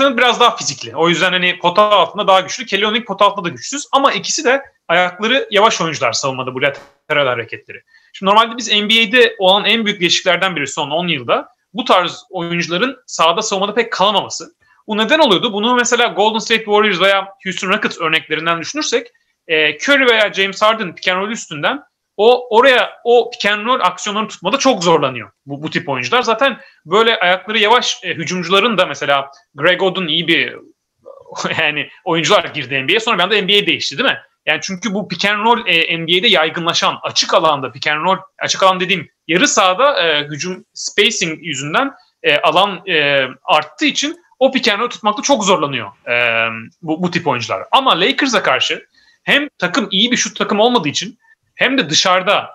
Leonard biraz daha fizikli. O yüzden hani pota altında daha güçlü. Kelly Olynyk pota altında da güçsüz. Ama ikisi de ayakları yavaş oyuncular savunmada bu lateral hareketleri. Şimdi normalde biz NBA'de olan en büyük değişikliklerden biri son 10 yılda bu tarz oyuncuların sahada savunmada pek kalamaması. Bu neden oluyordu? Bunu mesela Golden State Warriors veya Houston Rockets örneklerinden düşünürsek e, Curry veya James Harden pick and üstünden o oraya o pick and roll aksiyonlarını tutmada çok zorlanıyor bu, bu tip oyuncular. Zaten böyle ayakları yavaş e, hücumcuların da mesela Greg Oden iyi bir (laughs) yani oyuncular girdi NBA'ye sonra bir anda NBA değişti değil mi? Yani çünkü bu pick and roll e, NBA'de yaygınlaşan açık alanda pick and roll açık alan dediğim yarı sahada e, hücum spacing yüzünden e, alan e, arttığı için o pick and roll tutmakta çok zorlanıyor e, bu, bu tip oyuncular. Ama Lakers'a karşı hem takım iyi bir şut takım olmadığı için hem de dışarıda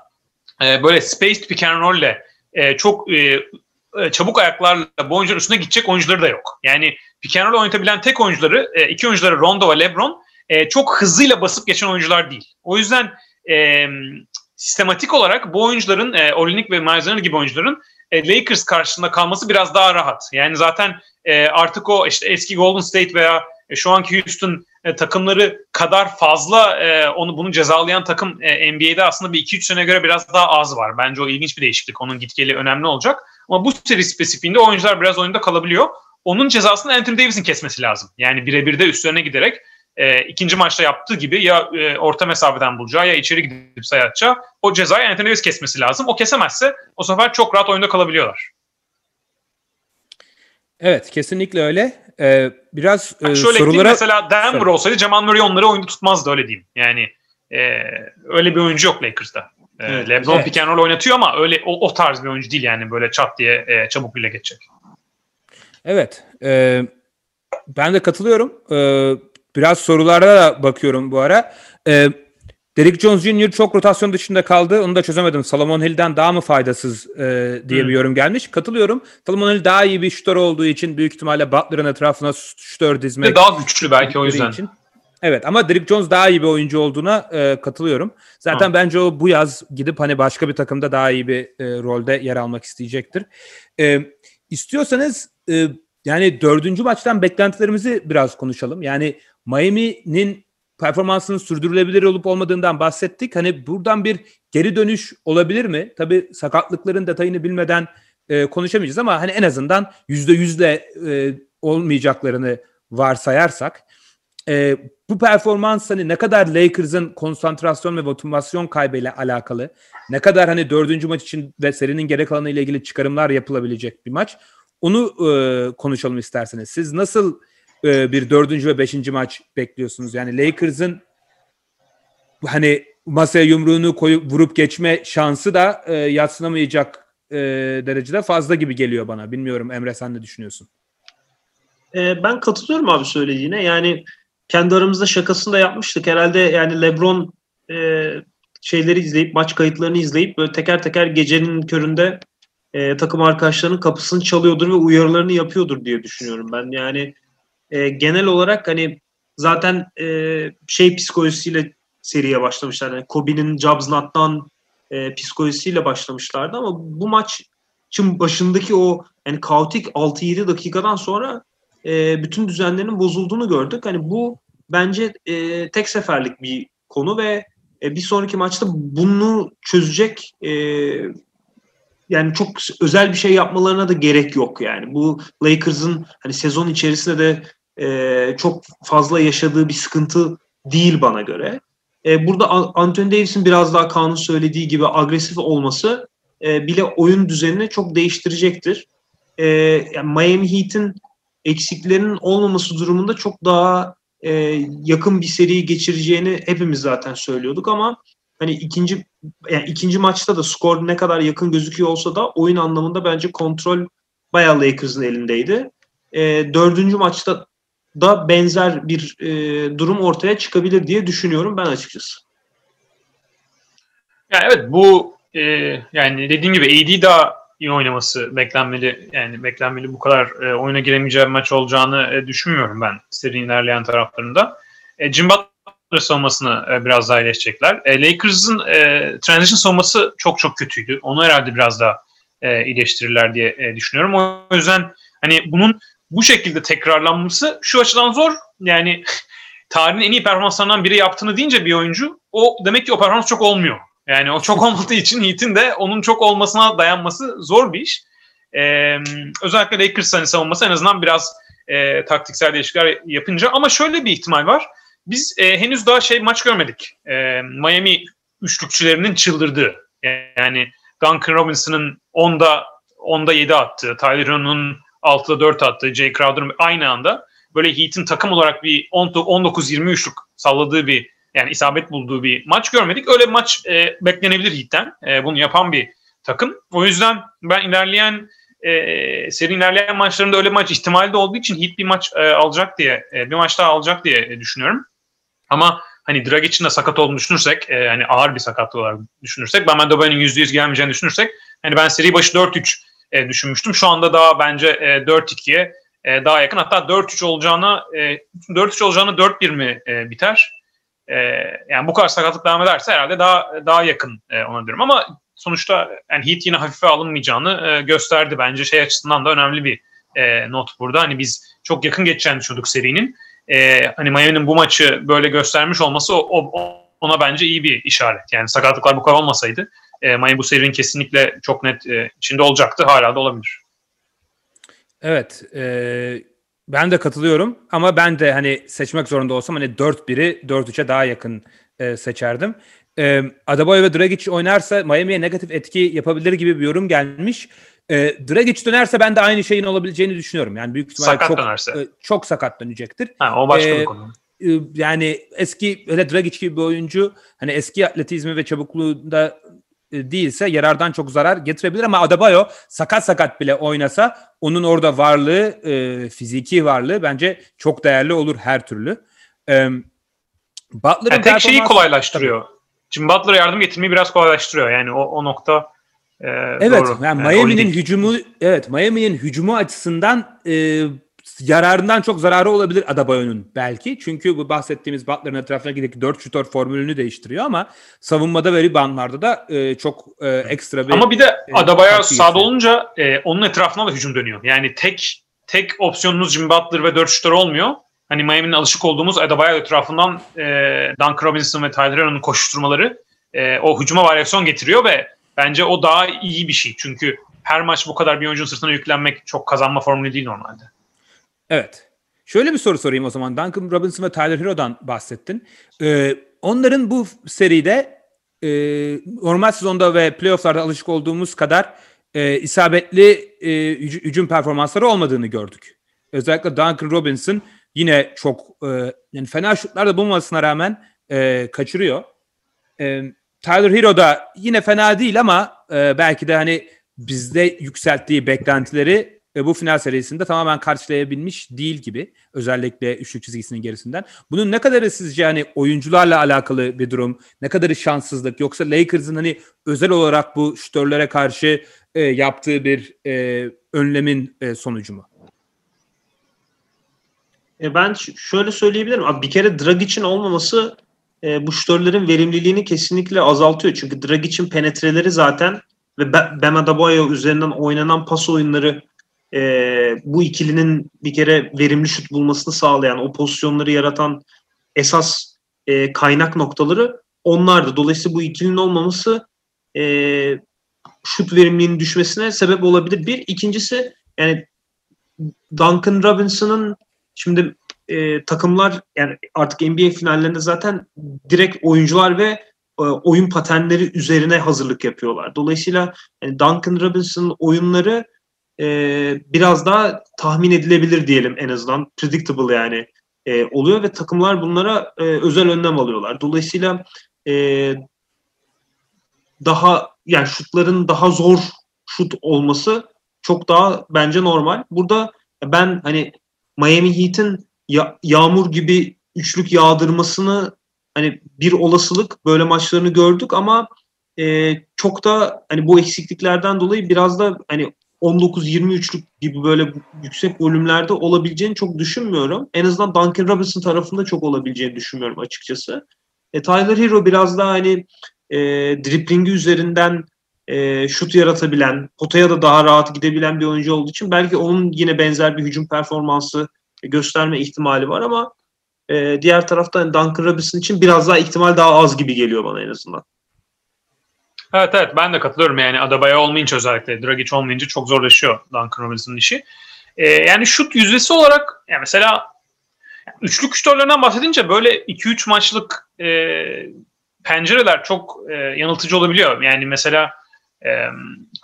e, böyle spaced pick and roll ile e, çok e, e, çabuk ayaklarla bu oyuncuların üstüne gidecek oyuncuları da yok. Yani pick and roll oynatabilen tek oyuncuları, e, iki oyuncuları Rondo ve LeBron e, çok hızıyla basıp geçen oyuncular değil. O yüzden e, sistematik olarak bu oyuncuların, e, Olinik ve Miles gibi oyuncuların e, Lakers karşısında kalması biraz daha rahat. Yani zaten e, artık o işte eski Golden State veya e, şu anki Houston e, takımları kadar fazla e, onu bunu cezalayan takım e, NBA'de aslında bir 2-3 sene göre biraz daha az var. Bence o ilginç bir değişiklik. Onun gitgeli önemli olacak. Ama bu seri spesifiğinde oyuncular biraz oyunda kalabiliyor. Onun cezasını Anthony Davis'in kesmesi lazım. Yani birebir de üstlerine giderek e, ikinci maçta yaptığı gibi ya e, orta mesafeden bulacağı ya içeri gidip sayı atacağı o cezayı Anthony Davis kesmesi lazım. O kesemezse o sefer çok rahat oyunda kalabiliyorlar. Evet kesinlikle öyle. Ee, biraz e, Yani şöyle sorulara... mesela Denver olsaydı Jamal Murray onları oyunda tutmazdı öyle diyeyim. Yani e, öyle bir oyuncu yok Lakers'ta. E, Evet. LeBron Evet. pick and roll oynatıyor ama öyle o, o tarz bir oyuncu değil yani böyle çat diye e, çabuk bile geçecek. Evet. e, ben de katılıyorum. E, biraz sorulara da bakıyorum bu ara. E, Derek Jones Jr. çok rotasyon dışında kaldı. Onu da çözemedim. Salomon Hill'den daha mı faydasız e, diye hmm. bir yorum gelmiş. Katılıyorum. Salomon Hill daha iyi bir şutör olduğu için büyük ihtimalle Butler'ın etrafına şutör dizmek. Daha güçlü belki o yüzden. Için. Evet ama Derek Jones daha iyi bir oyuncu olduğuna e, katılıyorum. Zaten ha. bence o bu yaz gidip hani başka bir takımda daha iyi bir e, rolde yer almak isteyecektir. E, istiyorsanız e, yani dördüncü maçtan beklentilerimizi biraz konuşalım. Yani Miami'nin performansının sürdürülebilir olup olmadığından bahsettik. Hani buradan bir geri dönüş olabilir mi? Tabii sakatlıkların detayını bilmeden e, konuşamayacağız ama hani en azından yüzde yüzle e, olmayacaklarını varsayarsak e, bu performans hani ne kadar Lakers'ın konsantrasyon ve motivasyon kaybıyla alakalı, ne kadar hani dördüncü maç için ve serinin geri kalanı ile ilgili çıkarımlar yapılabilecek bir maç. Onu e, konuşalım isterseniz. Siz nasıl e, bir dördüncü ve beşinci maç bekliyorsunuz? Yani Lakers'ın hani masaya yumruğunu koyup vurup geçme şansı da e, yatsınamayacak e, derecede fazla gibi geliyor bana. Bilmiyorum Emre sen ne düşünüyorsun? E, ben katılıyorum abi söylediğine. Yani kendi aramızda şakasını da yapmıştık. Herhalde yani LeBron e, şeyleri izleyip maç kayıtlarını izleyip böyle teker teker gecenin köründe e, takım arkadaşlarının kapısını çalıyordur ve uyarılarını yapıyordur diye düşünüyorum ben. Yani e, genel olarak hani zaten e, şey psikolojisiyle seriye başlamışlar. Yani Kobe'nin Jobs e, psikolojisiyle başlamışlardı ama bu maçın başındaki o yani kaotik 6-7 dakikadan sonra e, bütün düzenlerin bozulduğunu gördük. Hani bu bence e, tek seferlik bir konu ve e, bir sonraki maçta bunu çözecek e, yani çok özel bir şey yapmalarına da gerek yok yani. Bu Lakers'ın hani sezon içerisinde de e, çok fazla yaşadığı bir sıkıntı değil bana göre. E, burada Anthony Davis'in biraz daha Kaan'ın söylediği gibi agresif olması e, bile oyun düzenini çok değiştirecektir. E, yani Miami Heat'in eksiklerinin olmaması durumunda çok daha e, yakın bir seri geçireceğini hepimiz zaten söylüyorduk ama hani ikinci yani ikinci maçta da skor ne kadar yakın gözüküyor olsa da oyun anlamında bence kontrol bayağı Lakers'ın elindeydi. E, dördüncü maçta da benzer bir e, durum ortaya çıkabilir diye düşünüyorum ben açıkçası. Ya evet bu e, yani dediğim gibi AD daha iyi oynaması beklenmeli. Yani beklenmeli bu kadar e, oyuna giremeyeceği bir maç olacağını e, düşünmüyorum ben serinin ilerleyen taraflarında. E, Jim Butler savunmasını e, biraz daha iyileşecekler. E, Lakers'ın e, transition savunması çok çok kötüydü. Onu herhalde biraz daha e, iyileştirirler diye e, düşünüyorum. O yüzden hani bunun bu şekilde tekrarlanması şu açıdan zor. Yani (laughs) tarihin en iyi performanslarından biri yaptığını deyince bir oyuncu o demek ki o performans çok olmuyor. Yani o çok (laughs) olmadığı için Heat'in de onun çok olmasına dayanması zor bir iş. Ee, özellikle Lakers hani savunması en azından biraz e, taktiksel değişiklikler yapınca. Ama şöyle bir ihtimal var. Biz e, henüz daha şey maç görmedik. E, Miami üçlükçülerinin çıldırdığı. Yani Duncan Robinson'ın 10'da 10'da 7 attığı, Tyler Hero'nun 6'da 4 attığı, Jay Crowder'ın aynı anda böyle Heat'in takım olarak bir 19-23'lük salladığı bir yani isabet bulduğu bir maç görmedik. Öyle bir maç e, beklenebilir Heat'ten. E, bunu yapan bir takım. O yüzden ben ilerleyen e, seri ilerleyen maçlarında öyle maç ihtimali de olduğu için Heat bir maç e, alacak diye e, bir maç daha alacak diye e, düşünüyorum. Ama hani Dragic'in de sakat olduğunu düşünürsek, e, hani ağır bir sakatlık olarak düşünürsek, ben Mendobaya'nın %100 gelmeyeceğini düşünürsek, hani ben seri başı 4-3 e, düşünmüştüm. Şu anda daha bence e, 4-2'ye e, daha yakın. Hatta 4-3 olacağına e, 4-3 olacağına 4-1 mi e, biter? E, yani bu kadar sakatlık devam ederse herhalde daha daha yakın e, ona diyorum. Ama sonuçta yani Heat yine hafife alınmayacağını e, gösterdi. Bence şey açısından da önemli bir e, not burada. Hani biz çok yakın geçeceğini düşündük serinin. E, hani Miami'nin bu maçı böyle göstermiş olması o, o, ona bence iyi bir işaret. Yani sakatlıklar bu kadar olmasaydı e, Miami bu serinin kesinlikle çok net e, içinde olacaktı. Hala da olabilir. Evet. E, ben de katılıyorum ama ben de hani seçmek zorunda olsam hani 4-1'i 4-3'e daha yakın e, seçerdim. E, Adebayo ve Dragic oynarsa Miami'ye negatif etki yapabilir gibi bir yorum gelmiş. E, Dragic dönerse ben de aynı şeyin olabileceğini düşünüyorum. Yani büyük ihtimalle sakat çok, dönerse. E, çok sakat dönecektir. Ha, o başka e, bir konu. E, yani eski hele Dragic gibi bir oyuncu hani eski atletizmi ve çabukluğunda değilse yarardan çok zarar getirebilir ama Adebayo sakat sakat bile oynasa onun orada varlığı e, fiziki varlığı bence çok değerli olur her türlü. E, Butler'ın yani tek şeyi kolaylaştırıyor. Tabii. Jim Butler'a yardım getirmeyi biraz kolaylaştırıyor. Yani o, o nokta e, Evet, doğru. yani Yani Miami'nin hücumu evet Miami'nin hücumu açısından e, yararından çok zararı olabilir Adebayo'nun belki. Çünkü bu bahsettiğimiz Butler'ın etrafına gidip 4 şutör formülünü değiştiriyor ama savunmada ve reboundlarda da e, çok e, ekstra bir Ama bir de Adabaya katkı sağda olunca e, onun etrafına da hücum dönüyor. Yani tek tek opsiyonunuz Jimmy Butler ve 4 şutör olmuyor. Hani Miami'nin alışık olduğumuz Adebayo etrafından e, Duncan Robinson ve Tyler Hero'nun koşuşturmaları e, o hücuma varyasyon getiriyor ve bence o daha iyi bir şey. Çünkü her maç bu kadar bir oyuncunun sırtına yüklenmek çok kazanma formülü değil normalde. Evet. Şöyle bir soru sorayım o zaman. Duncan Robinson ve Tyler Hero'dan bahsettin. Ee, onların bu seride e, normal sezonda ve playofflarda alışık olduğumuz kadar e, isabetli e, hüc- hücum performansları olmadığını gördük. Özellikle Duncan Robinson yine çok e, yani fena şutlar da bulmasına rağmen e, kaçırıyor. E, Tyler Hero da yine fena değil ama e, belki de hani bizde yükselttiği beklentileri e, bu final serisinde tamamen karşılayabilmiş değil gibi. Özellikle üçlük çizgisinin gerisinden. Bunun ne kadarı sizce hani oyuncularla alakalı bir durum? Ne kadarı şanssızlık? Yoksa Lakers'ın hani özel olarak bu şütörlere karşı e, yaptığı bir e, önlemin e, sonucu mu? E ben şöyle söyleyebilirim. Abi bir kere Dragic'in olmaması e, bu şutörlerin verimliliğini kesinlikle azaltıyor. Çünkü Dragic'in penetreleri zaten ve Bam Adebayo üzerinden oynanan pas oyunları e, bu ikilinin bir kere verimli şut bulmasını sağlayan, o pozisyonları yaratan esas e, kaynak noktaları onlardı. Dolayısıyla bu ikilinin olmaması e, şut verimliliğinin düşmesine sebep olabilir. Bir. ikincisi yani Duncan Robinson'ın Şimdi e, takımlar yani artık NBA finallerinde zaten direkt oyuncular ve e, oyun paternleri üzerine hazırlık yapıyorlar. Dolayısıyla yani Duncan Robinson'ın oyunları e, biraz daha tahmin edilebilir diyelim en azından. Predictable yani e, oluyor ve takımlar bunlara e, özel önlem alıyorlar. Dolayısıyla e, daha yani şutların daha zor şut olması çok daha bence normal. Burada ben hani Miami Heat'in ya- yağmur gibi üçlük yağdırmasını hani bir olasılık böyle maçlarını gördük ama e, çok da hani bu eksikliklerden dolayı biraz da hani 19-23'lük gibi böyle yüksek volümlerde olabileceğini çok düşünmüyorum. En azından Duncan Robinson tarafında çok olabileceğini düşünmüyorum açıkçası. E, Tyler Hero biraz daha hani e, driplingi üzerinden e, şut yaratabilen, potaya da daha rahat gidebilen bir oyuncu olduğu için belki onun yine benzer bir hücum performansı gösterme ihtimali var ama e, diğer taraftan Duncan Robinson için biraz daha ihtimal daha az gibi geliyor bana en azından. Evet evet ben de katılıyorum yani Adebayo olmayınca özellikle Dragic olmayınca çok zorlaşıyor Duncan Robinson'ın işi. Ee, yani şut yüzdesi olarak yani mesela üçlük şutörlerinden bahsedince böyle 2-3 maçlık e, pencereler çok e, yanıltıcı olabiliyor. Yani mesela e,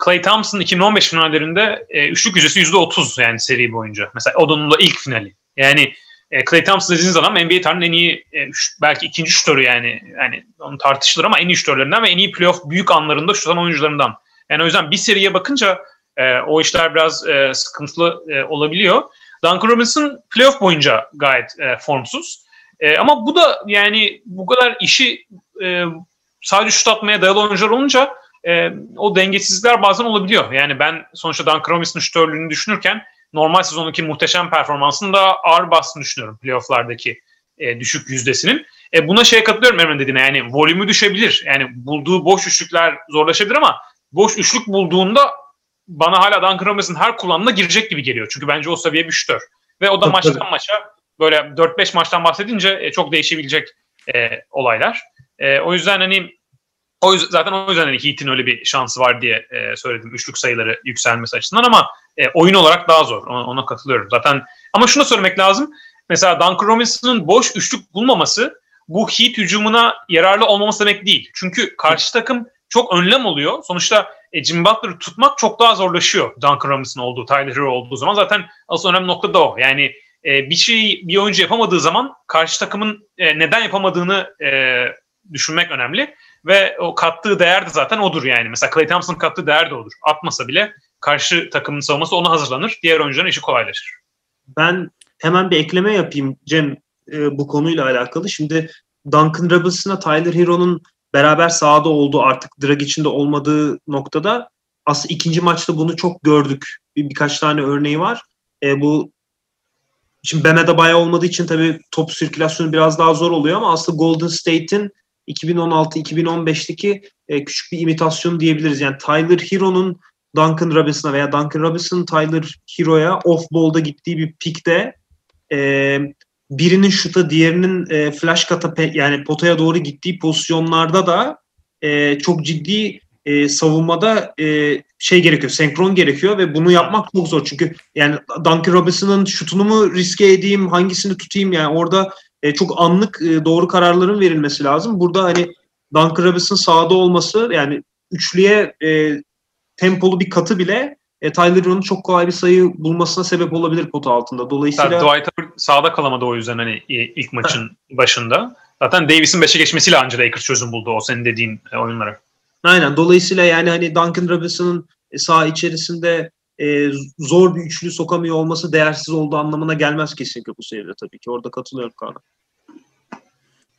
Clay Thompson 2015 finallerinde e, üçlük yüzdesi %30 yani seri boyunca. Mesela onun da ilk finali. Yani e, Clay Thompson dediğiniz zaman NBA tarihinin en iyi e, belki ikinci şutörü yani yani onu tartışılır ama en iyi şutörlerinden ve en iyi playoff büyük anlarında şutan oyuncularından. Yani o yüzden bir seriye bakınca e, o işler biraz e, sıkıntılı e, olabiliyor. Duncan Robinson playoff boyunca gayet e, formsuz. E, ama bu da yani bu kadar işi e, sadece şut atmaya dayalı oyuncular olunca e, o dengesizlikler bazen olabiliyor. Yani ben sonuçta Duncan Robinson'ın şutörlüğünü düşünürken normal sezondaki muhteşem performansını da ağır bastığını düşünüyorum playofflardaki e, düşük yüzdesinin. E, buna şey katılıyorum Emre dediğine yani volümü düşebilir. Yani bulduğu boş üçlükler zorlaşabilir ama boş üçlük bulduğunda bana hala Duncan Robinson her kullanımda girecek gibi geliyor. Çünkü bence o seviye bir şutör. Ve o da maçtan maça böyle 4-5 maçtan bahsedince e, çok değişebilecek e, olaylar. E, o yüzden hani o yüzden, zaten o yüzden hani Heat'in öyle bir şansı var diye e, söyledim. Üçlük sayıları yükselmesi açısından ama e, oyun olarak daha zor. Ona, ona katılıyorum. Zaten ama şunu söylemek lazım. Mesela Duncan Robinson'ın boş üçlük bulmaması bu Heat hücumuna yararlı olmaması demek değil. Çünkü karşı takım çok önlem oluyor. Sonuçta e, Jim Butler'ı tutmak çok daha zorlaşıyor Duncan Robinson olduğu, Tyler Hero olduğu zaman. Zaten asıl önemli nokta da o. Yani e, bir şey bir oyuncu yapamadığı zaman karşı takımın e, neden yapamadığını e, düşünmek önemli. Ve o kattığı değer de zaten odur yani. Mesela Clay Thompson'ın kattığı değer de odur. Atmasa bile karşı takımın savunması ona hazırlanır. Diğer oyuncuların işi kolaylaşır. Ben hemen bir ekleme yapayım Cem e, bu konuyla alakalı. Şimdi Duncan Robinson'a Tyler Hero'nun beraber sahada oldu artık drag içinde olmadığı noktada aslında ikinci maçta bunu çok gördük. Bir, birkaç tane örneği var. E, bu Şimdi Bem'e bayağı olmadığı için tabii top sirkülasyonu biraz daha zor oluyor ama aslında Golden State'in 2016-2015'teki e, küçük bir imitasyon diyebiliriz. Yani Tyler Hero'nun Duncan Robinson'a veya Duncan Robinson Tyler Hero'ya off ball'da gittiği bir pikte e, birinin şuta diğerinin e, flash kata yani potaya doğru gittiği pozisyonlarda da çok ciddi savunmada şey gerekiyor, senkron gerekiyor ve bunu yapmak çok zor. Çünkü yani Duncan Robinson'ın şutunu mu riske edeyim, hangisini tutayım yani orada e, çok anlık e, doğru kararların verilmesi lazım. Burada hani Duncan Robinson sahada olması yani üçlüye e, tempolu bir katı bile e, Tyler Hero'nun çok kolay bir sayı bulmasına sebep olabilir pota altında. Dolayısıyla Tabii Dwight Howard sahada kalamadı o yüzden hani ilk maçın başında. Zaten Davis'in 5'e geçmesiyle anca Lakers çözüm buldu o senin dediğin e, oyunlara. Aynen. Dolayısıyla yani hani Duncan Robinson'ın saha içerisinde e, zor bir üçlü sokamıyor olması değersiz olduğu anlamına gelmez kesinlikle bu seride tabii ki. Orada katılıyorum Kaan'a.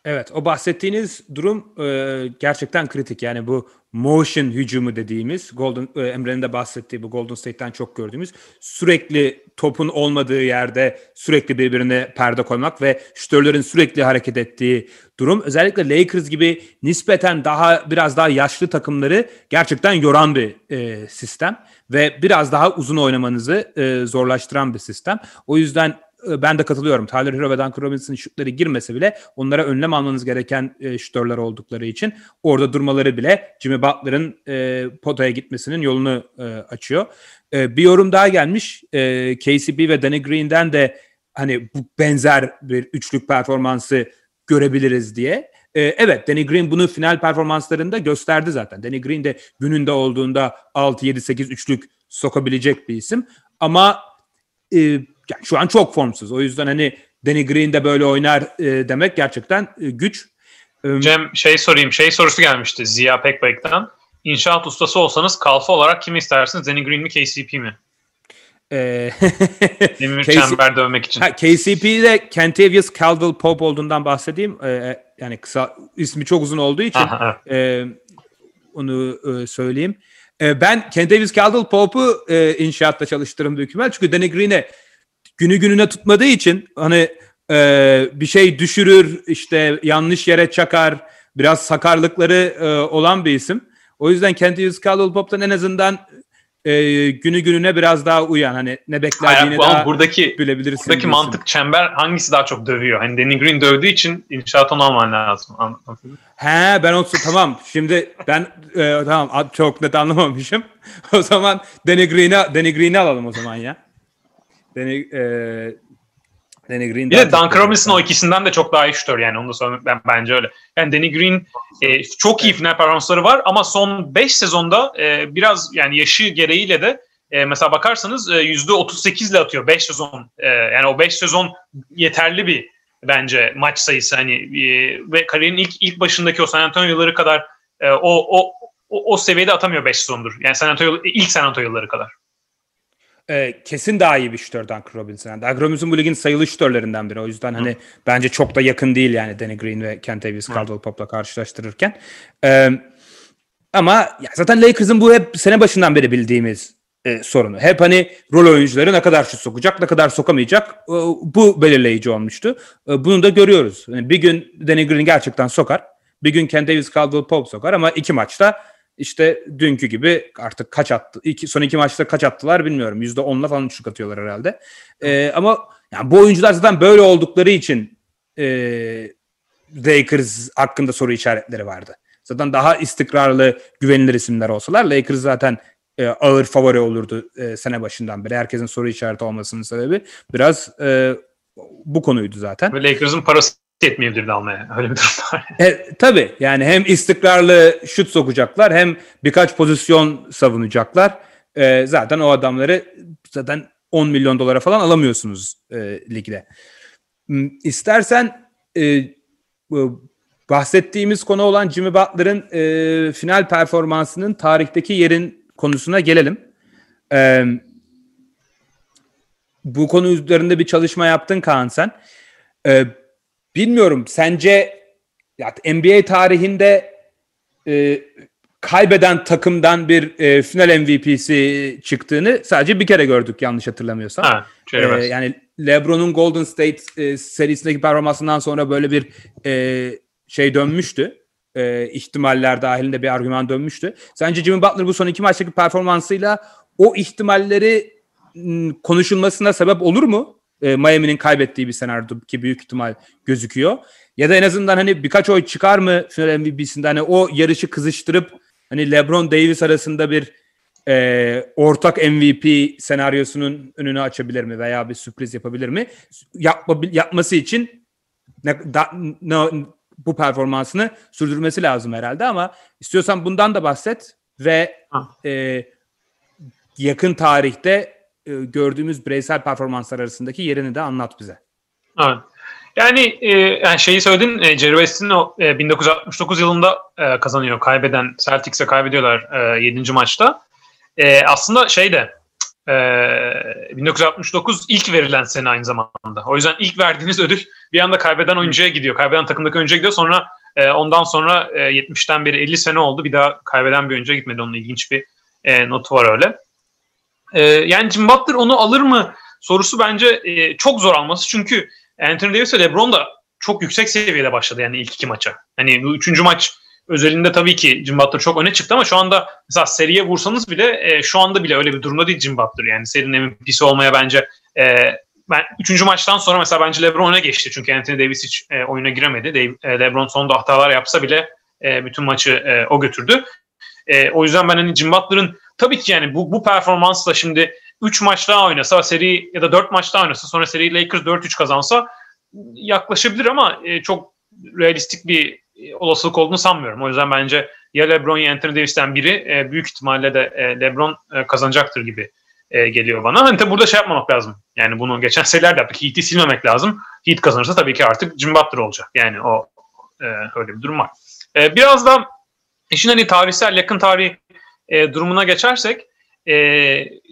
Evet o bahsettiğiniz durum e, gerçekten kritik. Yani bu motion hücumu dediğimiz Golden e, Emre'nin de bahsettiği bu Golden State'ten çok gördüğümüz sürekli topun olmadığı yerde sürekli birbirine perde koymak ve şütörlerin sürekli hareket ettiği durum özellikle Lakers gibi nispeten daha biraz daha yaşlı takımları gerçekten yoran bir e, sistem ve biraz daha uzun oynamanızı e, zorlaştıran bir sistem. O yüzden ben de katılıyorum. Tyler Hero ve Duncan Robinson'ın şutları girmese bile onlara önlem almanız gereken e, şutörler oldukları için orada durmaları bile Jimmy Butler'ın e, potaya gitmesinin yolunu e, açıyor. E, bir yorum daha gelmiş. E, KCP ve Danny Green'den de hani bu benzer bir üçlük performansı görebiliriz diye. E, evet Danny Green bunu final performanslarında gösterdi zaten. Danny Green de gününde olduğunda 6-7-8 üçlük sokabilecek bir isim. Ama e, yani şu an çok formsuz. O yüzden hani Danny Green de böyle oynar e, demek gerçekten e, güç. E, Cem şey sorayım. Şey sorusu gelmişti Ziya Pekbek'ten. İnşaat ustası olsanız kalfa olarak kimi istersiniz? Danny Green mi KCP mi? Ee, (laughs) Demir KC... çember dövmek için. Ha, KCP'de Kentavious Caldwell Pope olduğundan bahsedeyim. Ee, yani kısa ismi çok uzun olduğu için e, onu e, söyleyeyim. E, ben Kentavious Caldwell Pope'u e, inşaatta çalıştırırım büyük ihtimal. Çünkü Danny Green'e günü gününe tutmadığı için hani e, bir şey düşürür işte yanlış yere çakar biraz sakarlıkları e, olan bir isim. O yüzden Kentavious Caldwell Pope'tan en azından e, günü gününe biraz daha uyan hani ne beklediğini daha buradaki, bilebilirsin. Buradaki diyorsun. mantık çember hangisi daha çok dövüyor? Hani Danny Green dövdüğü için inşaat onu alman lazım. He ben olsun tamam. Şimdi ben e, tamam çok net anlamamışım. (laughs) o zaman Danny Green'i Danny Green'i alalım o zaman ya. Danny, e, Danny Green. Bir de Duncan Robinson o ikisinden de çok daha iyi şutör yani onu da söylemek ben, bence öyle. Yani Danny Green e, çok iyi final performansları var ama son 5 sezonda e, biraz yani yaşı gereğiyle de e, mesela bakarsanız e, %38 ile atıyor 5 sezon. E, yani o 5 sezon yeterli bir bence maç sayısı hani e, ve kariyerin ilk ilk başındaki o San Antonio yılları kadar e, o, o o, o seviyede atamıyor 5 sezondur. Yani San Antonio ilk San Antonio yılları kadar e, kesin daha iyi bir şütör Duncan Robinson. Yani Robinson bu ligin sayılı şütörlerinden biri. O yüzden hani Hı. bence çok da yakın değil yani Danny Green ve Kentavious Caldwell Pope'la karşılaştırırken. E, ama ya zaten Lakers'ın bu hep sene başından beri bildiğimiz e, sorunu. Hep hani rol oyuncuları ne kadar şut sokacak, ne kadar sokamayacak e, bu belirleyici olmuştu. E, bunu da görüyoruz. Yani bir gün Danny Green gerçekten sokar. Bir gün Kentavious Caldwell Pope sokar ama iki maçta işte dünkü gibi artık kaç attı? İki, son iki maçta kaç attılar bilmiyorum. Yüzde onla falan üçlük atıyorlar herhalde. Ee, ama yani bu oyuncular zaten böyle oldukları için e, Lakers hakkında soru işaretleri vardı. Zaten daha istikrarlı, güvenilir isimler olsalar Lakers zaten e, ağır favori olurdu e, sene başından beri. Herkesin soru işareti olmasının sebebi biraz e, bu konuydu zaten. Lakers'ın parası yetmeyebilirdi almaya. (laughs) Öyle bir durum var. E, tabii yani hem istikrarlı şut sokacaklar hem birkaç pozisyon savunacaklar. E, zaten o adamları zaten 10 milyon dolara falan alamıyorsunuz e, ligde. Hmm, istersen e, bahsettiğimiz konu olan Jimmy Butler'ın e, final performansının tarihteki yerin konusuna gelelim. E, bu konu üzerinde bir çalışma yaptın Kaan sen. E, Bilmiyorum sence ya NBA tarihinde e, kaybeden takımdan bir e, final MVP'si çıktığını sadece bir kere gördük yanlış hatırlamıyorsam. Ha, Ee, yani LeBron'un Golden State e, serisindeki performansından sonra böyle bir e, şey dönmüştü. E, ihtimaller dahilinde bir argüman dönmüştü. Sence Jimmy Butler bu son iki maçtaki performansıyla o ihtimalleri m, konuşulmasına sebep olur mu? E, Miami'nin kaybettiği bir senaryo ki büyük ihtimal gözüküyor. Ya da en azından hani birkaç oy çıkar mı final MVP'sinde hani o yarışı kızıştırıp hani LeBron Davis arasında bir e, ortak MVP senaryosunun önünü açabilir mi veya bir sürpriz yapabilir mi? Yapma, yapması için ne, da, ne, bu performansını sürdürmesi lazım herhalde ama istiyorsan bundan da bahset ve e, yakın tarihte gördüğümüz bireysel performanslar arasındaki yerini de anlat bize. Evet. Yani, e, yani şeyi söyledin, e, Jerry West'in o e, 1969 yılında e, kazanıyor. Kaybeden Celtics'e kaybediyorlar e, 7. maçta. E, aslında şey de e, 1969 ilk verilen sene aynı zamanda. O yüzden ilk verdiğiniz ödül bir anda kaybeden oyuncuya gidiyor. Kaybeden takımdaki oyuncuya gidiyor. Sonra e, ondan sonra e, 70'ten beri 50 sene oldu. Bir daha kaybeden bir oyuncuya gitmedi. Onun ilginç bir e, notu var öyle. E, yani Jim Butler onu alır mı sorusu bence e, çok zor alması. Çünkü Anthony Davis ve LeBron da çok yüksek seviyede başladı yani ilk iki maça. Hani bu üçüncü maç özelinde tabii ki Jim Butler çok öne çıktı ama şu anda mesela seriye vursanız bile e, şu anda bile öyle bir durumda değil Jim Butler. Yani serinin MVP'si olmaya bence e, ben üçüncü maçtan sonra mesela bence LeBron öne geçti. Çünkü Anthony Davis hiç e, oyuna giremedi. De, e, LeBron sonunda hatalar yapsa bile e, bütün maçı e, o götürdü. E, o yüzden ben hani Jim Butler'ın tabii ki yani bu, bu performansla şimdi 3 maç daha oynasa seri ya da 4 maç daha oynasa sonra seri Lakers 4-3 kazansa yaklaşabilir ama e, çok realistik bir e, olasılık olduğunu sanmıyorum. O yüzden bence ya LeBron ya Anthony Davis'ten biri e, büyük ihtimalle de e, LeBron e, kazanacaktır gibi e, geliyor bana. Hani tabii burada şey yapmamak lazım. Yani bunu geçen seneler de yaptık. Heat'i silmemek lazım. Heat kazanırsa tabii ki artık Jim Butler olacak. Yani o e, öyle bir durum var. E, biraz da işin hani tarihsel yakın tarih e, durumuna geçersek e,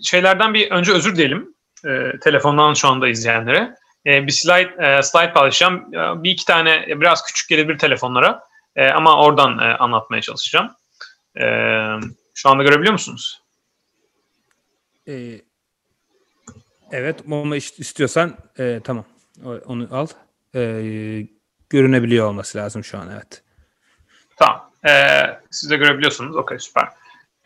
şeylerden bir önce özür dileyelim. E, telefondan şu anda izleyenlere. E, bir slide, e, slide paylaşacağım. E, bir iki tane e, biraz küçük gelebilir telefonlara. E, ama oradan e, anlatmaya çalışacağım. E, şu anda görebiliyor musunuz? Ee, evet ama istiyorsan e, tamam onu al. E, görünebiliyor olması lazım şu an evet. Tamam. E, siz de görebiliyorsunuz. Okey süper.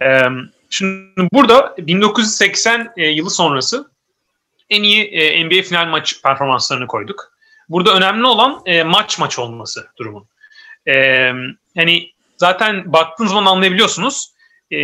E, şimdi burada 1980 e, yılı sonrası en iyi e, NBA final maç performanslarını koyduk. Burada önemli olan e, maç maç olması durumun. E, hani zaten baktığınız zaman anlayabiliyorsunuz. E,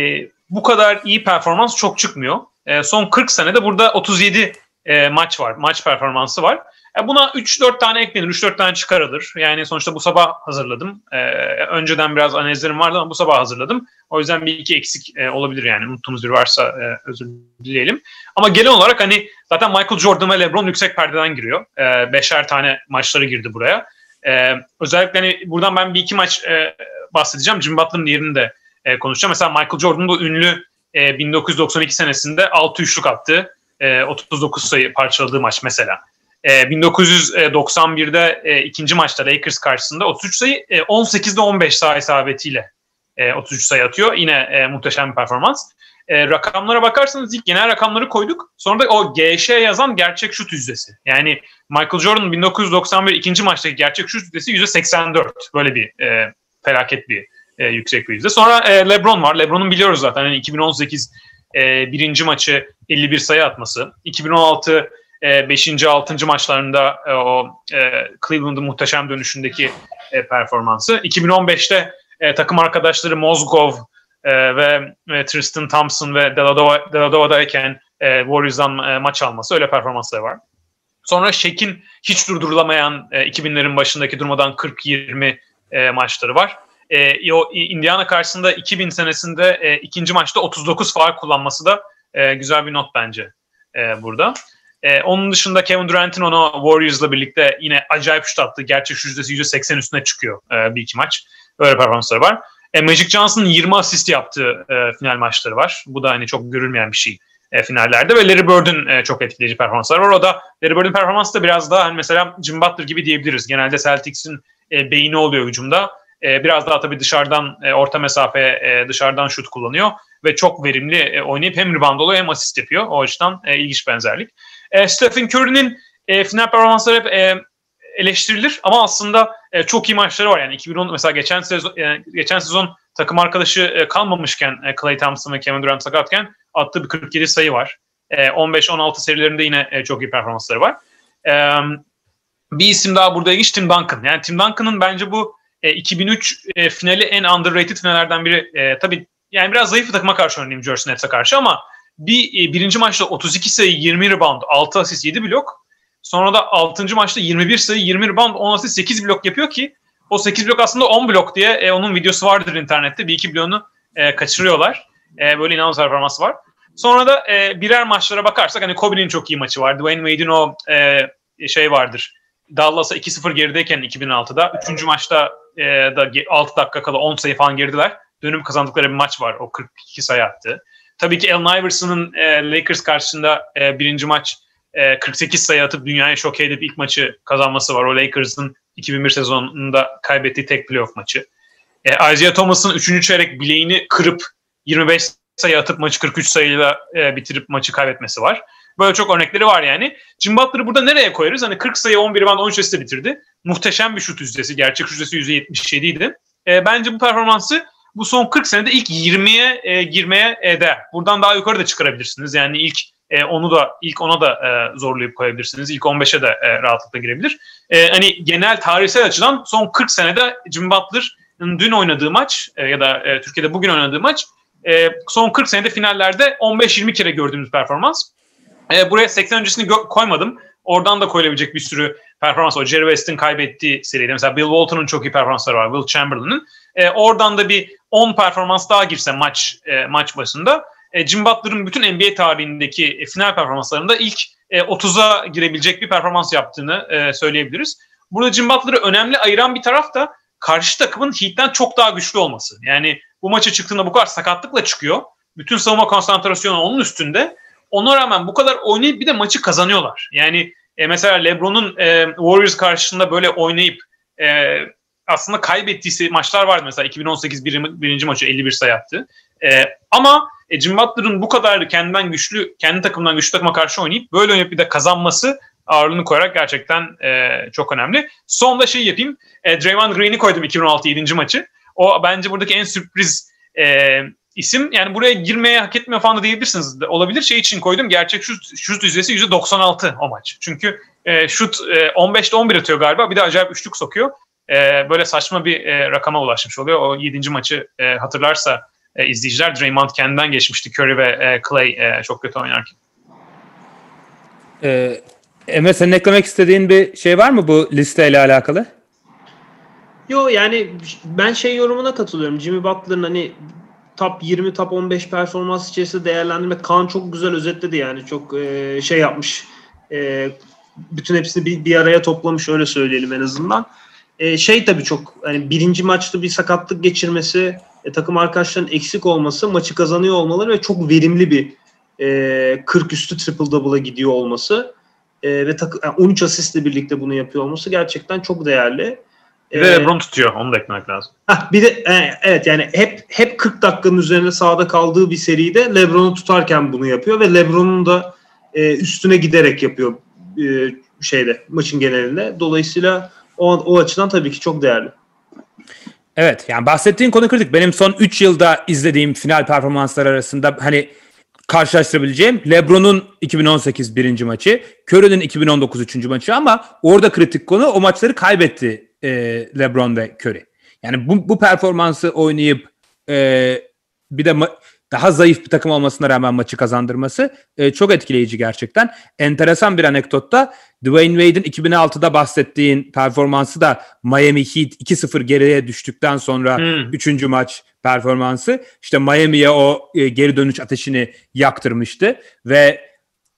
bu kadar iyi performans çok çıkmıyor. E, son 40 senede burada 37 e, maç var. Maç performansı var. Buna 3-4 tane eklenir. 3-4 tane çıkarılır. Yani sonuçta bu sabah hazırladım. E, önceden biraz analizlerim vardı ama bu sabah hazırladım. O yüzden bir iki eksik e, olabilir yani. Unuttuğumuz bir varsa e, özür dileyelim. Ama genel olarak hani zaten Michael Jordan ve LeBron yüksek perdeden giriyor. E, beşer tane maçları girdi buraya. E, özellikle hani buradan ben bir iki maç e, bahsedeceğim. Jim Butler'ın yerini de e, konuşacağım. Mesela Michael Jordan'ın bu ünlü e, 1992 senesinde 6 üçlük attı. E, 39 sayı parçaladığı maç mesela. E, 1991'de e, ikinci maçta Lakers karşısında 33 sayı, e, 18'de 15 sayı isabetiyle e, 33 sayı atıyor. Yine e, muhteşem bir performans. E, rakamlara bakarsanız ilk genel rakamları koyduk. Sonra da o GŞ yazan gerçek şut yüzdesi. Yani Michael Jordan 1991 ikinci maçtaki gerçek şut yüzdesi %84. Böyle bir e, felaket bir e, yüksek bir yüzde. Sonra e, LeBron var. LeBron'un biliyoruz zaten. Yani 2018 e, birinci maçı 51 sayı atması. 2016 5. 6. maçlarında e, o e, Cleveland'ın muhteşem dönüşündeki e, performansı. 2015'te e, takım arkadaşları Mozgov e, ve e, Tristan Thompson ve Deladova, Deladova'dayken e, Warriors'dan e, maç alması öyle performansları var. Sonra Shaq'in hiç durdurulamayan e, 2000'lerin başındaki durmadan 40-20 e, maçları var. E, o Indiana karşısında 2000 senesinde e, ikinci maçta 39 faal kullanması da e, güzel bir not bence e, burada. E, onun dışında Kevin Durant'in onu Warriors'la birlikte yine acayip şut attı. Gerçek yüzdesi %80 üstüne çıkıyor e, bir iki maç. Öyle performansları var. E, Magic Johnson'ın 20 asist yaptığı e, final maçları var. Bu da hani çok görülmeyen bir şey e, finallerde ve Larry Bird'ün e, çok etkileyici performansları var. O da Larry Bird'ün performansı da biraz daha hani mesela Jim Butler gibi diyebiliriz. Genelde Celtics'in e, beyni oluyor hücumda. e, biraz daha tabii dışarıdan e, orta mesafe e, dışarıdan şut kullanıyor ve çok verimli e, oynayıp hem rebound oluyor hem asist yapıyor. O açıdan e, ilginç benzerlik. E, Stephen Curry'nin e, final performansları hep e, eleştirilir ama aslında e, çok iyi maçları var. Yani 2010 mesela geçen sezon e, geçen sezon takım arkadaşı e, kalmamışken e, Clay Thompson ve Kevin Durant sakatken attığı bir 47 sayı var. E, 15-16 serilerinde yine e, çok iyi performansları var. E, bir isim daha burada ilginç Tim Duncan. Yani Tim Duncan'ın bence bu e, 2003 e, finali en underrated finallerden biri. E, tabii yani biraz zayıf bir takıma karşı New Jersey Nets'e karşı ama bir e, birinci maçta 32 sayı, 20 rebound, 6 asist, 7 blok. Sonra da 6. maçta 21 sayı, 20 rebound, 10 asist, 8 blok yapıyor ki o 8 blok aslında 10 blok diye e, onun videosu vardır internette. Bir iki bloğunu e, kaçırıyorlar. E, böyle inanılmaz performansı var. Sonra da e, birer maçlara bakarsak hani Kobe'nin çok iyi maçı var. Dwayne Wade'in o e, şey vardır. Dallas'a 2-0 gerideyken 2006'da. Üçüncü maçta e, da 6 dakika kala 10 sayı falan geridiler. Dönüm kazandıkları bir maç var. O 42 sayı attı. Tabii ki Allen Iverson'ın e, Lakers karşısında e, birinci maç e, 48 sayı atıp dünyayı şok edip ilk maçı kazanması var. O Lakers'ın 2001 sezonunda kaybettiği tek playoff maçı. E, Isaiah Thomas'ın 3. çeyrek bileğini kırıp 25 sayı atıp maçı 43 sayıyla e, bitirip maçı kaybetmesi var. Böyle çok örnekleri var yani. Jim Butler'ı burada nereye koyarız? Hani 40 sayı 11 band 13 asiste bitirdi. Muhteşem bir şut yüzdesi. Gerçek yüzdesi %77 idi. E, bence bu performansı bu son 40 senede ilk 20'ye e, girmeye e, değer. Buradan daha yukarı da çıkarabilirsiniz. Yani ilk e, onu da ilk ona da e, zorlayıp koyabilirsiniz. İlk 15'e de e, rahatlıkla girebilir. E, hani genel tarihsel açıdan son 40 senede Jim Butler'ın dün oynadığı maç e, ya da e, Türkiye'de bugün oynadığı maç e, son 40 senede finallerde 15-20 kere gördüğümüz performans. E, buraya 80 öncesini koymadım. Oradan da koyulabilecek bir sürü performans var. Jerry West'in kaybettiği seride. Mesela Bill Walton'un çok iyi performansları var. Will Chamberlain'ın. E, oradan da bir 10 performans daha girse maç e, maç başında e, Jim Butler'ın bütün NBA tarihindeki e, final performanslarında ilk e, 30'a girebilecek bir performans yaptığını e, söyleyebiliriz. Burada Jim Butler'ı önemli ayıran bir taraf da karşı takımın Heat'ten çok daha güçlü olması. Yani bu maça çıktığında bu kadar sakatlıkla çıkıyor. Bütün savunma konsantrasyonu onun üstünde. Ona rağmen bu kadar oynayıp bir de maçı kazanıyorlar. Yani e, mesela LeBron'un e, Warriors karşısında böyle oynayıp e, aslında kaybettiği maçlar vardı. Mesela 2018 bir, birinci maçı 51 sayı attı. E, ama e, Jim Butler'ın bu kadar kendinden güçlü, kendi takımdan güçlü takıma karşı oynayıp böyle oynayıp bir de kazanması ağırlığını koyarak gerçekten e, çok önemli. Son da şey yapayım. E, Draymond Green'i koydum 2016 7. maçı. O bence buradaki en sürpriz e, isim. Yani buraya girmeye hak etmiyor falan da diyebilirsiniz. Olabilir şey için koydum. Gerçek şut, şut yüzdesi %96 o maç. Çünkü e, şut e, 15'te 11 atıyor galiba. Bir de acayip üçlük sokuyor. E, böyle saçma bir e, rakama ulaşmış oluyor. O 7. maçı e, hatırlarsa e, izleyiciler Draymond kendinden geçmişti Curry ve e, Clay e, çok kötü oynarken. Ee, Emre senin eklemek istediğin bir şey var mı bu listeyle alakalı? Yo yani ben şey yorumuna katılıyorum. Jimmy Butler'ın hani top 20, top 15 performans içerisinde değerlendirmek Kaan çok güzel özetledi yani. Çok e, şey yapmış. E, bütün hepsini bir, bir araya toplamış öyle söyleyelim en azından. E, şey tabii çok hani birinci maçta bir sakatlık geçirmesi, e, takım arkadaşlarının eksik olması, maçı kazanıyor olmaları ve çok verimli bir e, 40 üstü triple double'a gidiyor olması e, ve tak, yani 13 asistle birlikte bunu yapıyor olması gerçekten çok değerli. Bir de LeBron tutuyor. Onu da eklemek lazım. Heh, bir de e, evet yani hep hep 40 dakikanın üzerinde sahada kaldığı bir seride LeBron'u tutarken bunu yapıyor ve LeBron'un da e, üstüne giderek yapıyor e, şeyde maçın genelinde. Dolayısıyla o, o açıdan tabii ki çok değerli. Evet yani bahsettiğin konu kritik. Benim son 3 yılda izlediğim final performanslar arasında hani karşılaştırabileceğim LeBron'un 2018 birinci maçı, Curry'nin 2019 üçüncü maçı ama orada kritik konu o maçları kaybetti e, LeBron ve Curry. Yani bu, bu performansı oynayıp e, bir de ma- daha zayıf bir takım olmasına rağmen maçı kazandırması e, çok etkileyici gerçekten. Enteresan bir anekdotta Dwayne Wade'in 2006'da bahsettiğin performansı da Miami Heat 2-0 geriye düştükten sonra 3. Hmm. maç performansı işte Miami'ye o e, geri dönüş ateşini yaktırmıştı ve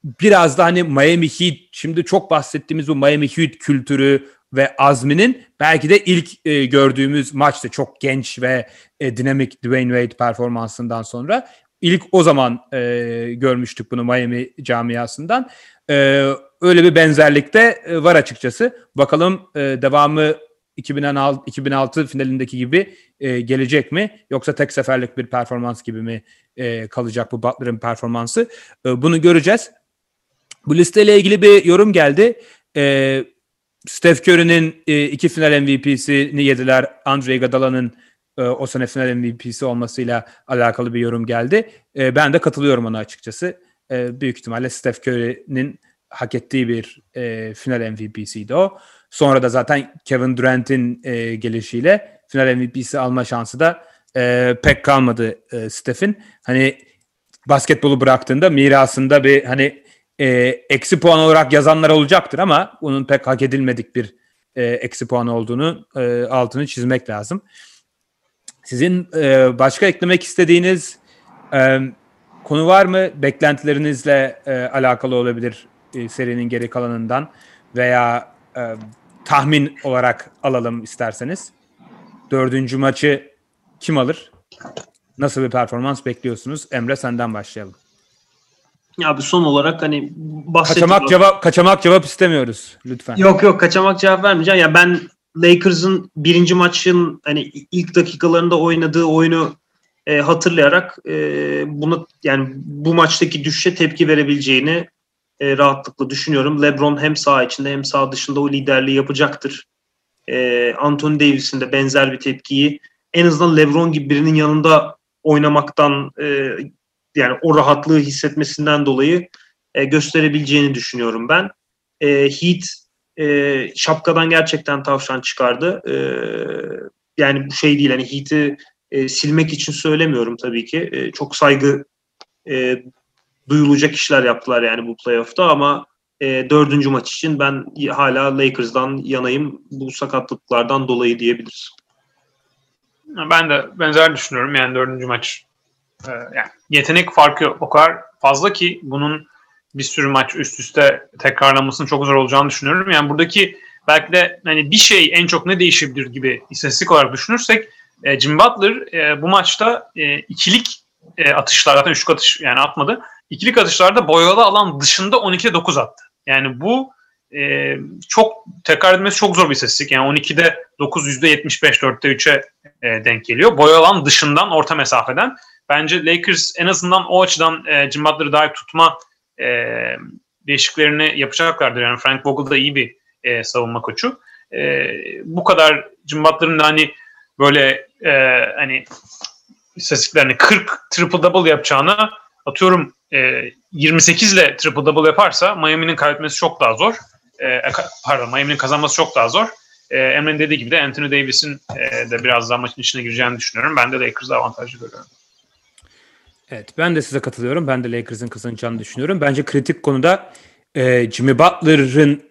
biraz da hani Miami Heat şimdi çok bahsettiğimiz bu Miami Heat kültürü ve azminin belki de ilk e, gördüğümüz maçtı. Çok genç ve e, dinamik Dwayne Wade performansından sonra. ilk o zaman e, görmüştük bunu Miami camiasından. E, öyle bir benzerlik de e, var açıkçası. Bakalım e, devamı 2006, 2006 finalindeki gibi e, gelecek mi? Yoksa tek seferlik bir performans gibi mi e, kalacak bu Butler'ın performansı? E, bunu göreceğiz. Bu listeyle ilgili bir yorum geldi. E, Steph Curry'nin e, iki final MVP'sini yediler. Andre Iguodala'nın e, o sene final MVP'si olmasıyla alakalı bir yorum geldi. E, ben de katılıyorum ona açıkçası. E, büyük ihtimalle Steph Curry'nin hak ettiği bir e, final MVP'siydi o. Sonra da zaten Kevin Durant'in e, gelişiyle final MVP'si alma şansı da e, pek kalmadı e, Steph'in. Hani basketbolu bıraktığında mirasında bir hani e, eksi puan olarak yazanlar olacaktır ama bunun pek hak edilmedik bir e, eksi puan olduğunu e, altını çizmek lazım. Sizin e, başka eklemek istediğiniz e, konu var mı? Beklentilerinizle e, alakalı olabilir e, serinin geri kalanından veya e, tahmin olarak alalım isterseniz. Dördüncü maçı kim alır? Nasıl bir performans bekliyorsunuz? Emre senden başlayalım. Ya bir son olarak hani bahsettiğim... Kaçamak cevap kaçamak cevap istemiyoruz lütfen. Yok yok kaçamak cevap vermeyeceğim. Ya ben Lakers'ın birinci maçın hani ilk dakikalarında oynadığı oyunu e, hatırlayarak e, bunu yani bu maçtaki düşüşe tepki verebileceğini e, rahatlıkla düşünüyorum. LeBron hem sağ içinde hem sağ dışında o liderliği yapacaktır. E, Anthony Davis'in de benzer bir tepkiyi en azından LeBron gibi birinin yanında oynamaktan e, yani o rahatlığı hissetmesinden dolayı e, gösterebileceğini düşünüyorum ben. E, Heat e, şapkadan gerçekten tavşan çıkardı. E, yani bu şey değil hani Heat'i e, silmek için söylemiyorum tabii ki. E, çok saygı e, duyulacak işler yaptılar yani bu playoff'ta ama e, dördüncü maç için ben hala Lakers'dan yanayım bu sakatlıklardan dolayı diyebiliriz. Ben de benzer düşünüyorum yani dördüncü maç. E, yani yetenek farkı o kadar fazla ki bunun bir sürü maç üst üste tekrarlamasının çok zor olacağını düşünüyorum. Yani buradaki belki de hani bir şey en çok ne değişebilir gibi istatistik olarak düşünürsek e, Jim Butler e, bu maçta e, ikilik e, atışlar zaten üçlük atış yani atmadı. İkilik atışlarda boyalı alan dışında 12'de 9 attı. Yani bu e, çok tekrar edilmesi çok zor bir istatistik. Yani 12'de 9 %75 4'te 3'e e, denk geliyor. Boyalı alan dışından orta mesafeden. Bence Lakers en azından o açıdan e, Jim Butler'ı daha tutma e, değişiklerini yapacaklardır. Yani Frank Vogel da iyi bir e, savunma koçu. E, bu kadar Jim Butler'ın da hani böyle e, hani istatistiklerini 40 triple double yapacağını atıyorum e, 28 ile triple double yaparsa Miami'nin kaybetmesi çok daha zor. E, pardon Miami'nin kazanması çok daha zor. E, Emre'nin dediği gibi de Anthony Davis'in e, de biraz daha maçın içine gireceğini düşünüyorum. Ben de Lakers'ı avantajlı görüyorum. Evet ben de size katılıyorum. Ben de Lakers'ın kazanacağını düşünüyorum. Bence kritik konuda e, Jimmy Butler'ın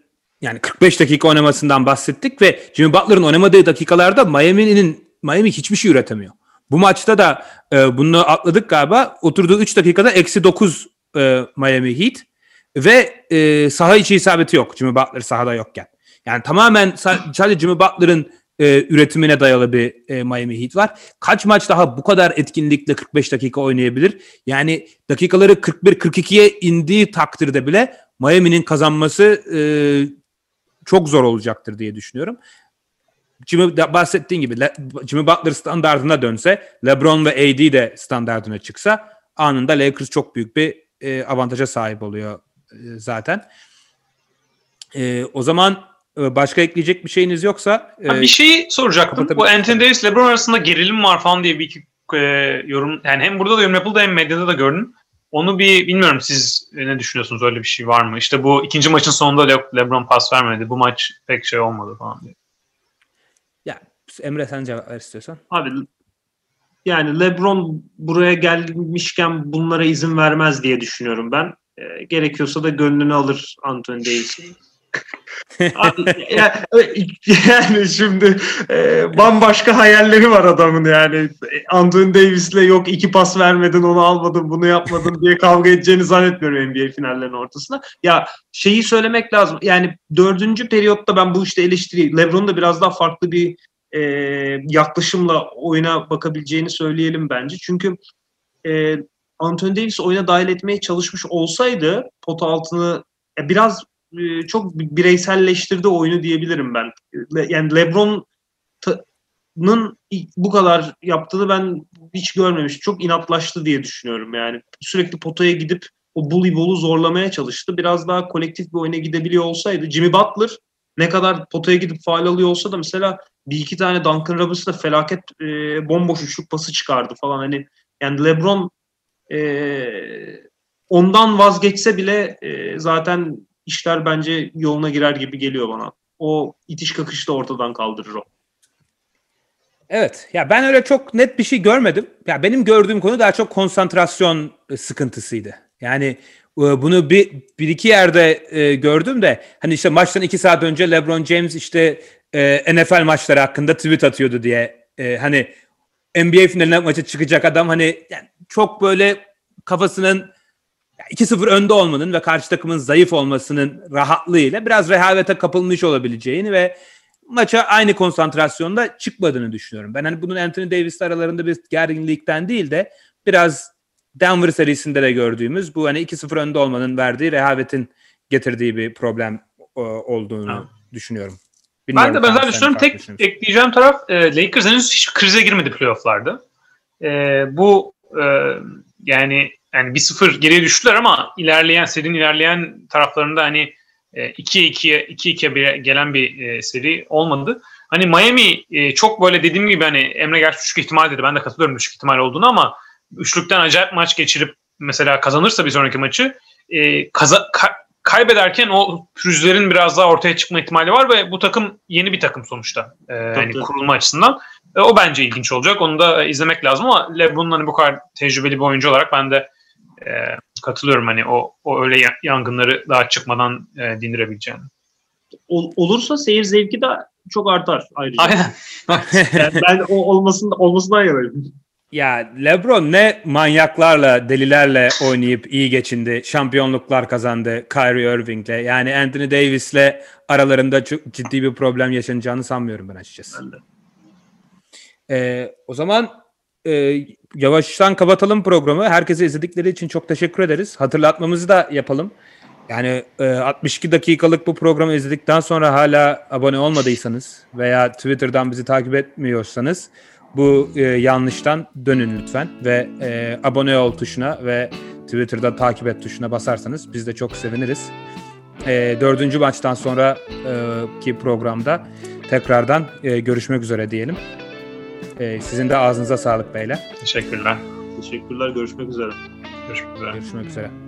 yani 45 dakika oynamasından bahsettik ve Jimmy Butler'ın oynamadığı dakikalarda Miami'nin Miami hiçbir şey üretemiyor. Bu maçta da e, bunu atladık galiba. Oturduğu 3 dakikada eksi 9 e, Miami Heat ve e, saha içi isabeti yok Jimmy Butler sahada yokken. Yani tamamen sadece Jimmy Butler'ın e, üretimine dayalı bir e, Miami Heat var. Kaç maç daha bu kadar etkinlikle 45 dakika oynayabilir? Yani dakikaları 41-42'ye indiği takdirde bile Miami'nin kazanması e, çok zor olacaktır diye düşünüyorum. Jimmy bahsettiğin gibi Jimmy Butler standartına dönse, LeBron ve AD de standartına çıksa anında Lakers çok büyük bir e, avantaja sahip oluyor e, zaten. E, o zaman başka ekleyecek bir şeyiniz yoksa e, bir şey soracaktım. Bu Anthony Davis LeBron arasında gerilim var falan diye bir iki e, yorum yani hem burada da yorum yapıldı hem medyada da gördüm. Onu bir bilmiyorum siz ne düşünüyorsunuz öyle bir şey var mı? İşte bu ikinci maçın sonunda Le- LeBron pas vermedi. Bu maç pek şey olmadı falan diye. Ya Emre sen cevap ver istiyorsan. Abi yani LeBron buraya gelmişken bunlara izin vermez diye düşünüyorum ben. E, gerekiyorsa da gönlünü alır Anthony Davis'in. (laughs) yani şimdi e, bambaşka hayalleri var adamın yani. Anthony Davis'le yok iki pas vermedin onu almadın bunu yapmadın diye kavga edeceğini zannetmiyorum NBA finallerinin ortasında. Ya şeyi söylemek lazım yani dördüncü periyotta ben bu işte eleştiri Lebron'un da biraz daha farklı bir e, yaklaşımla oyuna bakabileceğini söyleyelim bence. Çünkü e, Anthony Davis oyuna dahil etmeye çalışmış olsaydı pot altını biraz çok bireyselleştirdi oyunu diyebilirim ben. Yani LeBron LeBron'un bu kadar yaptığını ben hiç görmemiştim. Çok inatlaştı diye düşünüyorum yani. Sürekli potaya gidip o bully ball'u zorlamaya çalıştı. Biraz daha kolektif bir oyuna gidebiliyor olsaydı Jimmy Butler ne kadar potaya gidip faal alıyor olsa da mesela bir iki tane Duncan Robinson'da felaket e, bomboş üçlük pası çıkardı falan. Hani yani LeBron e, ondan vazgeçse bile e, zaten işler bence yoluna girer gibi geliyor bana. O itiş kakışı da ortadan kaldırır o. Evet. Ya ben öyle çok net bir şey görmedim. Ya benim gördüğüm konu daha çok konsantrasyon e, sıkıntısıydı. Yani e, bunu bir, bir iki yerde e, gördüm de hani işte maçtan iki saat önce LeBron James işte e, NFL maçları hakkında tweet atıyordu diye e, hani NBA finaline maçı çıkacak adam hani yani çok böyle kafasının 2-0 önde olmanın ve karşı takımın zayıf olmasının rahatlığıyla biraz rehavete kapılmış olabileceğini ve maça aynı konsantrasyonda çıkmadığını düşünüyorum. Ben hani bunun Anthony Davis aralarında bir gerginlikten değil de biraz Denver serisinde de gördüğümüz bu hani 2-0 önde olmanın verdiği rehavetin getirdiği bir problem e, olduğunu Ha. düşünüyorum. Ben de benzer düşünüyorum. Tek ekleyeceğim taraf e, Lakers henüz hiç krize girmedi playofflarda. E, bu e, yani yani 1-0 geriye düştüler ama ilerleyen serinin ilerleyen taraflarında hani e, 2-2'ye 2-2'ye bir- gelen bir e, seri olmadı. Hani Miami e, çok böyle dediğim gibi hani Emre gerçi düşük ihtimal dedi. Ben de katılıyorum düşük ihtimal olduğunu ama üçlükten acayip maç geçirip mesela kazanırsa bir sonraki maçı e, kaza- ka- kaybederken o pürüzlerin biraz daha ortaya çıkma ihtimali var ve bu takım yeni bir takım sonuçta e, tabii. kurulma açısından. E, o bence ilginç olacak. Onu da izlemek lazım ama LeBron'un hani bu kadar tecrübeli bir oyuncu olarak ben de e, katılıyorum hani o o öyle ya- yangınları daha çıkmadan e, dindirebileceğini. Ol- olursa seyir zevki de çok artar ayrıca. Aynen. (laughs) Yani ben o olmasın olmasından yanayım. Ya LeBron ne manyaklarla, delilerle oynayıp iyi geçindi. Şampiyonluklar kazandı Kyrie Irving'le. Yani Anthony Davis'le aralarında çok ciddi bir problem yaşanacağını sanmıyorum ben açıkçası. Ben de. Ee, o zaman e, yavaştan kapatalım programı. Herkese izledikleri için çok teşekkür ederiz. Hatırlatmamızı da yapalım. Yani e, 62 dakikalık bu programı izledikten sonra hala abone olmadıysanız veya Twitter'dan bizi takip etmiyorsanız bu e, yanlıştan dönün lütfen ve e, abone ol tuşuna ve Twitter'da takip et tuşuna basarsanız biz de çok seviniriz. E, dördüncü maçtan sonra e, programda tekrardan e, görüşmek üzere diyelim. E, sizin de ağzınıza sağlık beyler. Teşekkürler. Teşekkürler. Görüşmek üzere. Görüşmek üzere. Görüşmek üzere.